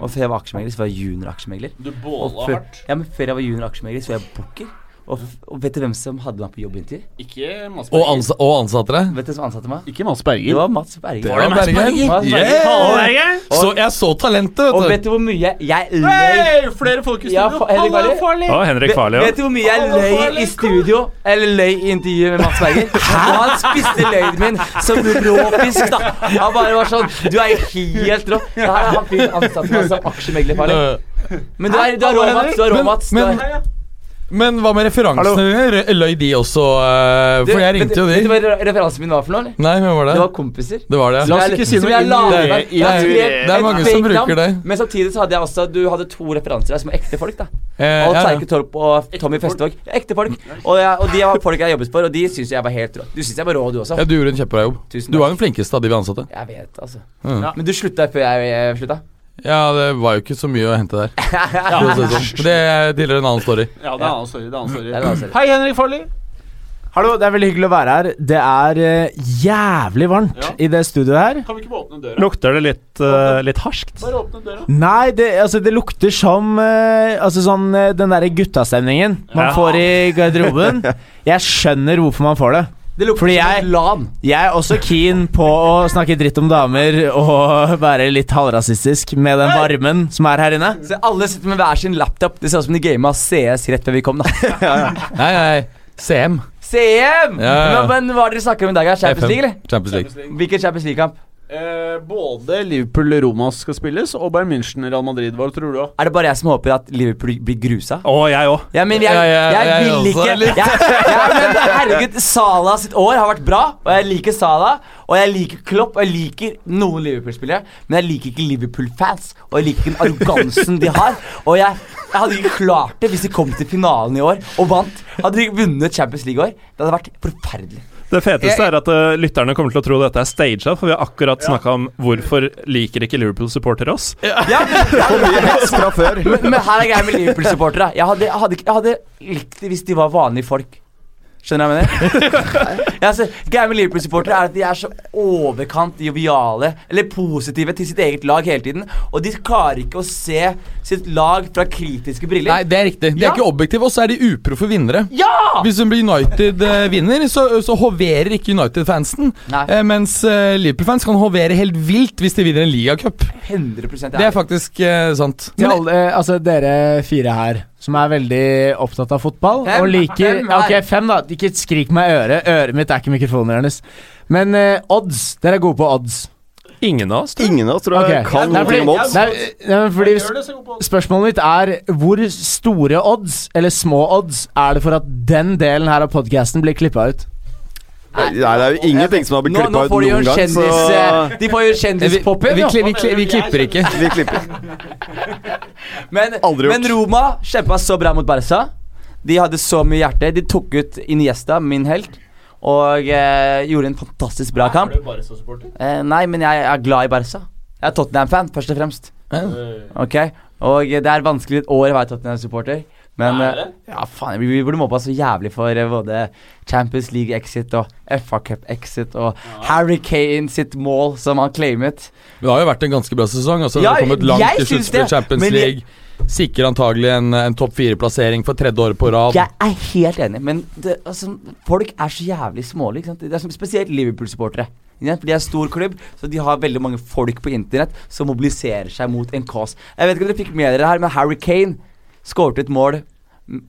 Og før jeg var aksjemegler, så var jeg junior-aksjemegler. Du båla hardt. ja, men før jeg var junior-aksjemegler, så var jeg booker. Og, og vet du hvem som hadde meg på jobbintervju? Ikke Mads Og, ansa og ansatte deg? Vet du hvem som ansatte meg? Ikke Mads Det Berger. var Mats Berger. Det var Berger. Mats Berger. Yeah! Så jeg så talentet, Og vet vet du. du hvor mye jeg løy? Flere folk i Ja, fa- Henrik Farley. Henrik Farley Vet, òg. du hvor mye jeg løy i studio? Eller løy i intervjuet med Mats Berger? Og han spiste løgnen min som råfisk, da. Han bare var sånn Du er helt rå. Det her er han fyren ansatte meg som aksjemegler, Farley. Men du er, du er rå, Mats. Du er rå, Mats. Du men- er- Men hva med referansene dine? Løy de også? Uh, Du, For jeg ringte jo de. Vet du hva re- referansen min var for noe, eller? Nei, hvem var Det det? var kompiser. Det var det. La oss ikke si noe jeg la inn i meg- det- er mange som bruker det. Men samtidig så hadde jeg også Du hadde to referanser der som er ekte folk, da. Eh, Alt ja, ja. Terke Torp og Tommy Festvåg. Ekte folk. Og, jeg, og de var folk jeg jobbet for, og de syns jeg var helt rå. Du syns jeg var rå, du også. Ja, du gjorde en kjempebra jobb. Tusen Du var den flinkeste av de vi ansatte. Jeg vet, altså. Ja. Men du slutta før jeg eh, slutta? Ja, det var jo ikke så mye å hente der. ja. det sånn. Det tilhører en annen story. Ja, det er en annen story. Det er en annen story. En annen story. Hei, Henrik Farley. Hallo, det er veldig hyggelig å være her. Det er eh, jævlig varmt Ja. i det studioet her. Kan vi ikke bare åpne døra? Lukter det litt, uh, litt harskt? Bare åpne døra. Nei, det, altså, det lukter som uh, Altså sånn den derre guttastemningen man Ja. får i garderoben. Jeg skjønner hvorfor man får det. Det lukter Fordi som jeg- et LAN. Jeg er også keen på å snakke dritt om damer og være litt halvrasistisk med den varmen som er her inne. Så alle sitter med hver sin laptop. Det ser ut som de gama CS rett før vi kom, da. Nei, nei. CM. CM! Ja, ja. Men, men hva er det dere snakker om i dag? Er Champions League, eller? Champions League. Hvilken Champions League-kamp? Eh, både Liverpool-Roma skal spilles, og Bayern München-Real Madrid. Hva tror du? da? Er det bare jeg som håper at Liverpool blir grusa? Å, jeg òg. Ja, men jeg, jeg, ja, jeg, jeg vil ikke jeg, men Herregud, Salah sitt år har vært bra, og jeg liker Salah. Og jeg liker Klopp, og jeg liker noen Liverpool-spillere, men jeg liker ikke Liverpool-fans. Og jeg liker den arrogansen de har. Og jeg, jeg hadde ikke klart det hvis de kom til finalen i år og vant. Hadde de vunnet Champions League i år, det hadde vært forferdelig. Det feteste er at uh, lytterne kommer til å tro dette er staged, for vi har akkurat snakka om hvorfor liker ikke Liverpool-supportere oss. Ja, men, men, men her er greia med Liverpool-supportere. Jeg hadde, jeg, ikke- jeg hadde likt det hvis de var vanlige folk. Skjønner du hva jeg mener? ja, altså, greia med Liverpool-supportere er at de er så overkant joviale, eller positive til sitt eget lag hele tiden. Og de klarer ikke å se sitt lag fra kritiske briller. Nei, det er riktig. De er ikke objektive, og så er de uproffe vinnere. Ja! Hvis United uh, vinner, så, så hoverer ikke United-fansen. Eh, mens uh, Liverpool-fans kan hovere helt vilt hvis de vinner en ligacup. 100 Det er faktisk sant. Til Men, alle, altså dere fire her som er veldig opptatt av fotball Fem, og liker fem. Ok, fem, da. Ikke skrik meg i øret. Øret mitt er ikke mikrofonen deres. Men eh, odds. Dere er gode på odds. Ingen av oss, tror jeg. Ingen av oss tror jeg okay. kan noe fordi- om odds. Nei, nei, fordi Spørsmålet mitt er hvor store odds, eller små odds, er det for at den delen her av podcasten blir klippa ut? Nei, det er jo ingenting som har blitt klippa ut noen en gang, kjendis... så eh, De får jo eh, vi, vi, vi, vi klipper ikke. vi klipper. Men, Aldri gjort. men Roma kjempa så bra mot Barca. De hadde så mye hjerte. De tok ut Iniesta, min helt, og eh, gjorde en fantastisk bra kamp. Eh, nei, men jeg er glad i Barca. Jeg er Tottenham-fan, først og fremst. Ok? Og det er vanskelig et år å være Tottenham-supporter. Men eh, ja, faen, vi, vi burde mobba så jævlig for eh, både Champions League-exit og FA Cup-exit og Harry Kane sitt mål som han claimet. Det har jo vært en ganske bra sesong. Altså, Ja, det har kommet langt i sluttspill Champions jeg- League. Sikrer antagelig en, en topp fire-plassering for tredje året på rad. Jeg er helt enig, men det, altså, folk er så jævlig smålige. Det er som, spesielt Liverpool-supportere. For de er stor klubb, så de har veldig mange folk på internett som mobiliserer seg mot en cause. Jeg vet ikke om dere fikk med dere her, men Harry Kane skårte et mål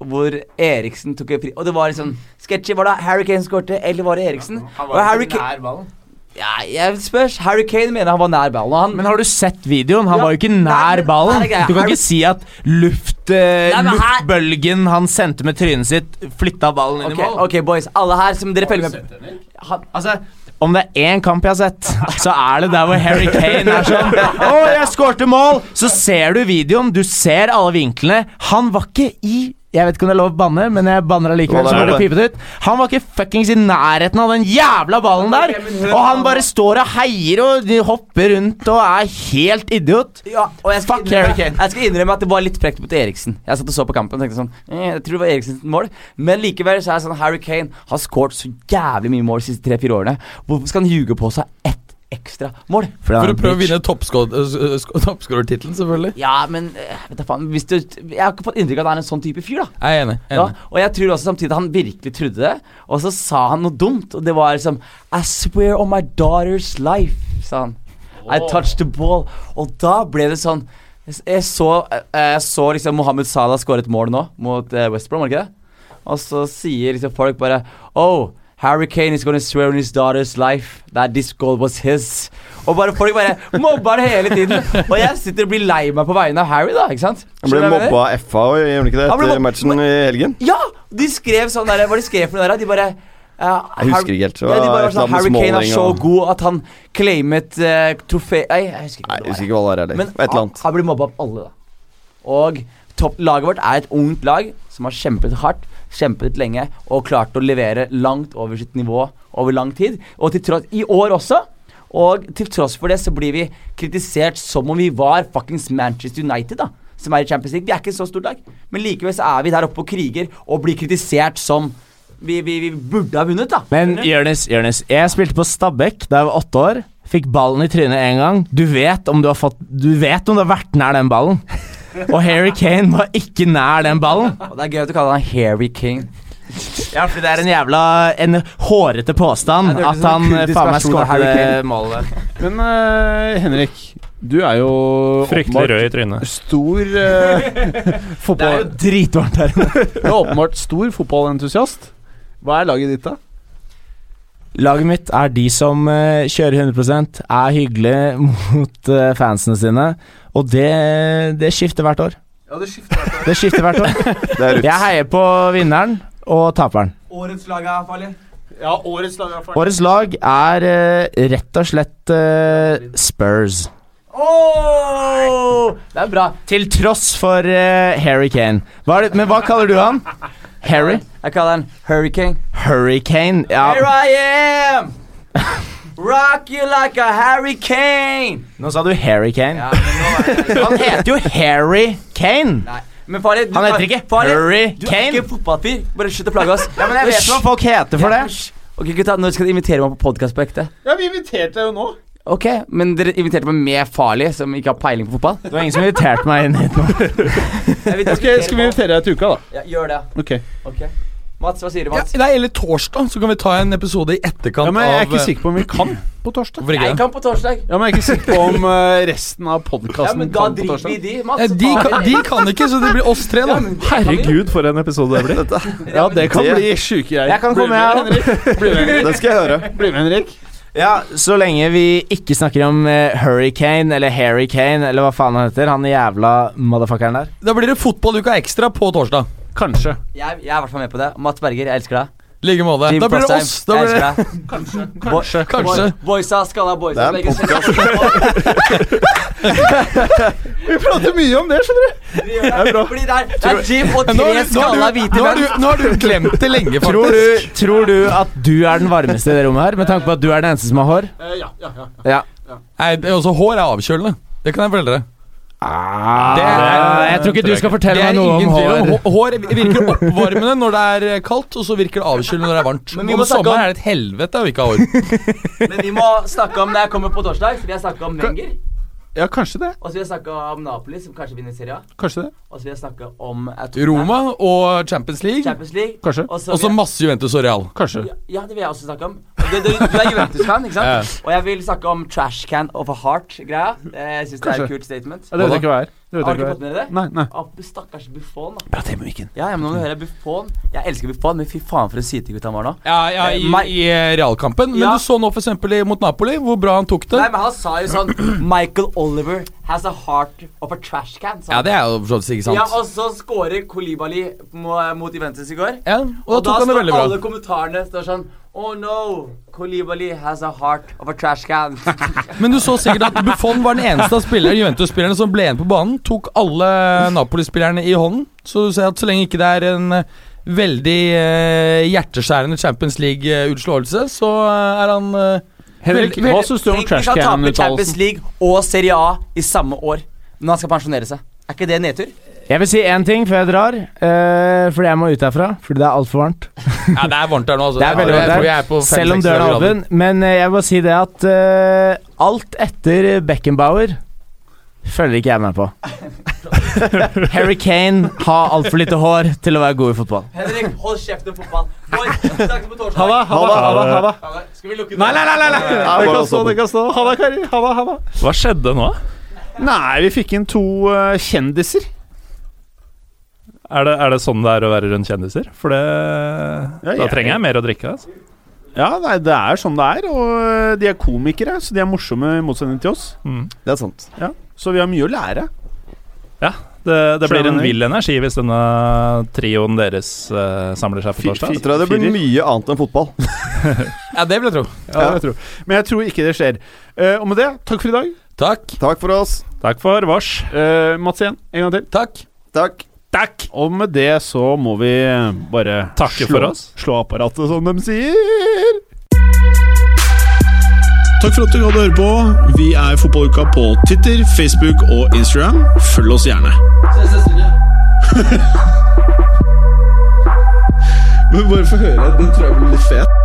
hvor Eriksen tok en fri Og det var liksom sketchy. Var det Harry Kane skårte, eller var det Eriksen? Han Og Harry Kane ja, jeg spørs. Harry Kane mener han var nær ballen. og Han, Men har du sett videoen? Han Ja, var jo ikke nær nei, ballen. Du kan Harry... ikke si at luft, uh, Nei, her- luftbølgen han sendte med trynet sitt, flytta ballen inn okay, i mål. ok, boys. Alle her som dere følger med Han, Altså, Om det er én kamp jeg har sett, så er det der hvor Harry Kane er sånn Å, jeg skårte mål! Så ser du videoen, du ser alle vinklene. Han var ikke i jeg vet ikke om det er lov å banne, men jeg banner allikevel. Så blir det pipet ut. Han var ikke fuckings i nærheten av den jævla ballen der! Og han bare står og heier og de hopper rundt og er helt idiot. Ja, og jeg skal, Fuck Harry innrømme, Kane. jeg skal innrømme at det var litt frekt mot Eriksen. Jeg satt og så på kampen og tenkte sånn eh, Jeg tror det var Eriksens mål. Men likevel så er det sånn Harry Kane har skåret så jævlig mye mål de siste tre-fire årene. Hvorfor skal han ljuge på seg ett ekstra mål? For å prøve å vinne toppskå- toppskårertittelen, selvfølgelig. Ja, men eh, vet du faen hvis du, Jeg har ikke fått inntrykk av at han er en sånn type fyr, da. Jeg er enig. Ja, og jeg tror også samtidig at han virkelig trodde det. Og så sa han noe dumt, og det var liksom I swear on my daughter's life, sa han. I touched the ball. Og da ble det sånn Jeg, så, eh, jeg så liksom Mohammed Salah skåre et mål nå mot uh, West Brom, var det ikke det? Og så sier liksom folk bare Oh, Harry Kane is gonna swear on his daughter's life that this goal was his. Og bare folk bare mobber det hele tiden. Og jeg sitter og blir lei meg på vegne av Harry, da. ikke sant? Han ble mobba av FA, og gjør han ikke det, etter matchen i helgen? Ja! De skrev sånn der Hva de skrev for noe der? De bare uh, Jeg husker ikke helt. Ja, de bare sånn Harry Kane er så god at han claimet uh, trofé Nei, jeg husker ikke. Nei, jeg husker ikke hva det er heller. Men han, han blir mobba av alle, da. Og topp, laget vårt er et ungt lag som har kjempet hardt, kjempet lenge og klart å levere langt over sitt nivå over lang tid. Og til tross I år også. Og til tross for det så blir vi kritisert som om vi var fuckings Manchester United, da. Som er i Champions League. Vi er ikke så stor lag. Men likevel så er vi der oppe og kriger og blir kritisert som vi, vi, vi burde ha vunnet, da. Men Jonis, jeg spilte på Stabæk da jeg var åtte år. Fikk ballen i trynet én gang. Du vet om du har fått Du vet om du har vært nær den ballen. Og Harry Kane var ikke nær den ballen. Og det er gøy at du kaller han Harry King. Ja, fordi det er en jævla En hårete påstand Ja, at han eh, faen meg skåret Harry det målet. Men uh, Henrik, du er jo Fryktelig rød i trynet. Stor uh, Det er jo dritvarmt her inne. Du er åpenbart stor fotballentusiast. Hva er laget ditt, da? Laget mitt er de som uh, kjører 100% er hyggelige mot eh, fansene sine, og det, det skifter hvert år. Ja, det skifter hvert år. Det skifter hvert år. Det er Jeg heier på vinneren og taperen. Årets lag er farlig. Ja, årets lag er Årets lag er uh, rett og slett uh, Spurs. Oh! Det er bra. Til tross for uh, Harry Kane. Hva er det, men hva kaller du han? Harry? Jeg kaller han Hurricane. Hurricane? Here Ja, I am! Rock you like a Harry Kane. nå sa du Harry Kane. Ja, men nå Han heter jo Harry Kane. Nei. Men farlig, du Han heter ikke farlig, Harry Du er ikke ikke fotballfyr. Bare slutt å plage oss. Ja, men jeg vet hva folk heter for det. Ok, gutta, Når skal dere invitere meg på podkast på ekte? Ja, vi inviterte deg jo nå. Ok, Men dere inviterte meg med Farlig, som ikke har peiling på fotball? Det var ingen som inviterte meg inn hit nå. Ok, Skal vi invitere deg til uka, da? Ja, gjør det. Ok Ok Mats, hva sier du, Ja, nei, eller torsdag, så kan vi ta en episode i etterkant Ja, men Jeg er ikke eh, sikker på om vi kan på torsdag. Hvorfor ikke Jeg kan på torsdag. Ja, men Jeg er ikke sikker på om eh, resten av podkasten ja, kan på torsdag. de, Mats. ja, De, kan- de kan ikke, så det blir oss tre, da. Ja. Herregud, for en episode det blir. Ja, det kan Det- bli sjuke greier. Jeg kan komme, jeg Henrik. Bli med, Henrik. Det skal jeg høre. Bli med, Henrik. Ja, så lenge vi ikke snakker om eh, Hurricane eller Harry Kane eller hva faen han heter, han jævla motherfuckeren der. Da blir det fotballuka ekstra på torsdag. Kanskje. Jeg, jeg er i hvert fall med på det. Mats Berger, jeg elsker deg. I like måte. Jim Da blir det oss. Da jeg blir det deg. Kanskje. Kanskje. Kanskje. Boysa, skalla boysa. Det er en podkast. Vi prater mye om det, skjønner du. Det er. Fordi det er, det er Jim og Nå tre har du- nå har skalla du- hvite nå har menn. du- Nå har du glemt det lenge, Tror faktisk. du, tror du at du er den varmeste i det rommet her, med tanke på at du er den eneste som har hår? Eh, ja, ja, ja. Ja. Nei, det er også Hår er avkjølende. Det kan jeg fortelle dere. Ah, Det er- jeg tror ikke du skal fortelle meg noe om om. hår. Hår virker oppvarmende når det er kaldt, og så virker det avkjølende når det er varmt. Men vi må om- sommeren er det et helvete å ikke ha hår. Men vi må snakke om når jeg kommer på torsdag. Så vil jeg snakke om Wenger. ja, kanskje det. Og så vil jeg snakke om Napoli, som kanskje vinner Serie A. Kanskje det. Og så vil jeg snakke om eh, Roma og Champions League. Champions League. Kanskje. Og så jeg- masse Juventus og Real. Kanskje. ja, ja, det vil jeg også snakke om. Og Du, du, du er Juventus-fan, ikke sant? Og jeg vil snakke om trashcan of a heart-greia. Jeg syns det er et kult statement. Ja, det vet jeg ikke hva er. Det Har du ikke fått med deg det? Nei, nei. Ah, stakkars Buffon, da. Prat i mikken. Ja, ja, men nå hører jeg Buffon. Jeg elsker Buffon, men fy faen for en sitegutt han var nå. Ja, ja i, eh, i eh, realkampen. Men Ja. du så nå eksempel mot Napoli, hvor bra han tok det. Nei, men han sa jo sånn Michael Oliver has a heart of a trash can. Sånn. Ja, det er jo for så vidt ikke sant. Ja, og så scorer Kolibali mot Juventus i går. Ja, og da tok han det veldig bra. alle kommentarene står sånn Oh no, Kolibali has a heart of a trash can. Men du så sikkert at Buffon var den eneste av spillere Juventus-spillerne som ble igjen på banen. Tok alle Napoli-spillerne i hånden. Så du ser at så lenge ikke det er en eh, veldig eh, hjerteskjærende Champions League-utslåelse, så eh, er han eh, Henrik, vel, hva syns du om han taper Champions? League og Serie A i samme år når han skal pensjonere seg. Er ikke det nedtur? Jeg vil si én ting før jeg drar, uh, fordi jeg må ut herfra. Fordi det er altfor varmt. Ja, det er varmt der nå, altså. Det er veldig varmt der, er fem, selv om døren er åpen. Men eh, jeg vil bare si det at uh, alt etter Beckenbauer følger ikke jeg med på. Harry Kane har altfor lite hår til å være god i fotball. Henrik, hold kjeft om fotball. Boys, snakkes på. Ha det, ha det, ha det. Ha det. Skal vi lukke Nei, nei, nei! nei, nei. Det kan stå, det kan stå. Ha det, karer. Ha det. Hva skjedde nå? Nei, vi fikk inn to uh, kjendiser. Er det, er det sånn det er å være rundt kjendiser? For det Da jeg- trenger jeg mer å drikke. Altså. Ja, nei, det er sånn det er. Og eh, de er komikere, så de er morsomme i motsetning til oss. Mm. Det er sant. Ja, Så vi har mye å lære. Det, det blir en vill energi hvis denne trioen deres uh, samler seg på torsdag. Jeg tror det blir mye annet enn fotball. Ja, det vil jeg tro. Ja, jeg tro. Men jeg tror ikke det skjer. Uh, og med det, takk for i dag. Takk. Takk for oss. Takk for vårs. Uh, Mats igjen, en gang til. Takk. Takk. Takk! Og med det så må vi bare Takke slå, for oss. Slå apparatet, som de sier. Takk for at du gadd å høre på. Vi er Fotballuka på Twitter, Facebook og Instagram. Følg oss gjerne. Men bare få høre. Den tror jeg blir litt fet.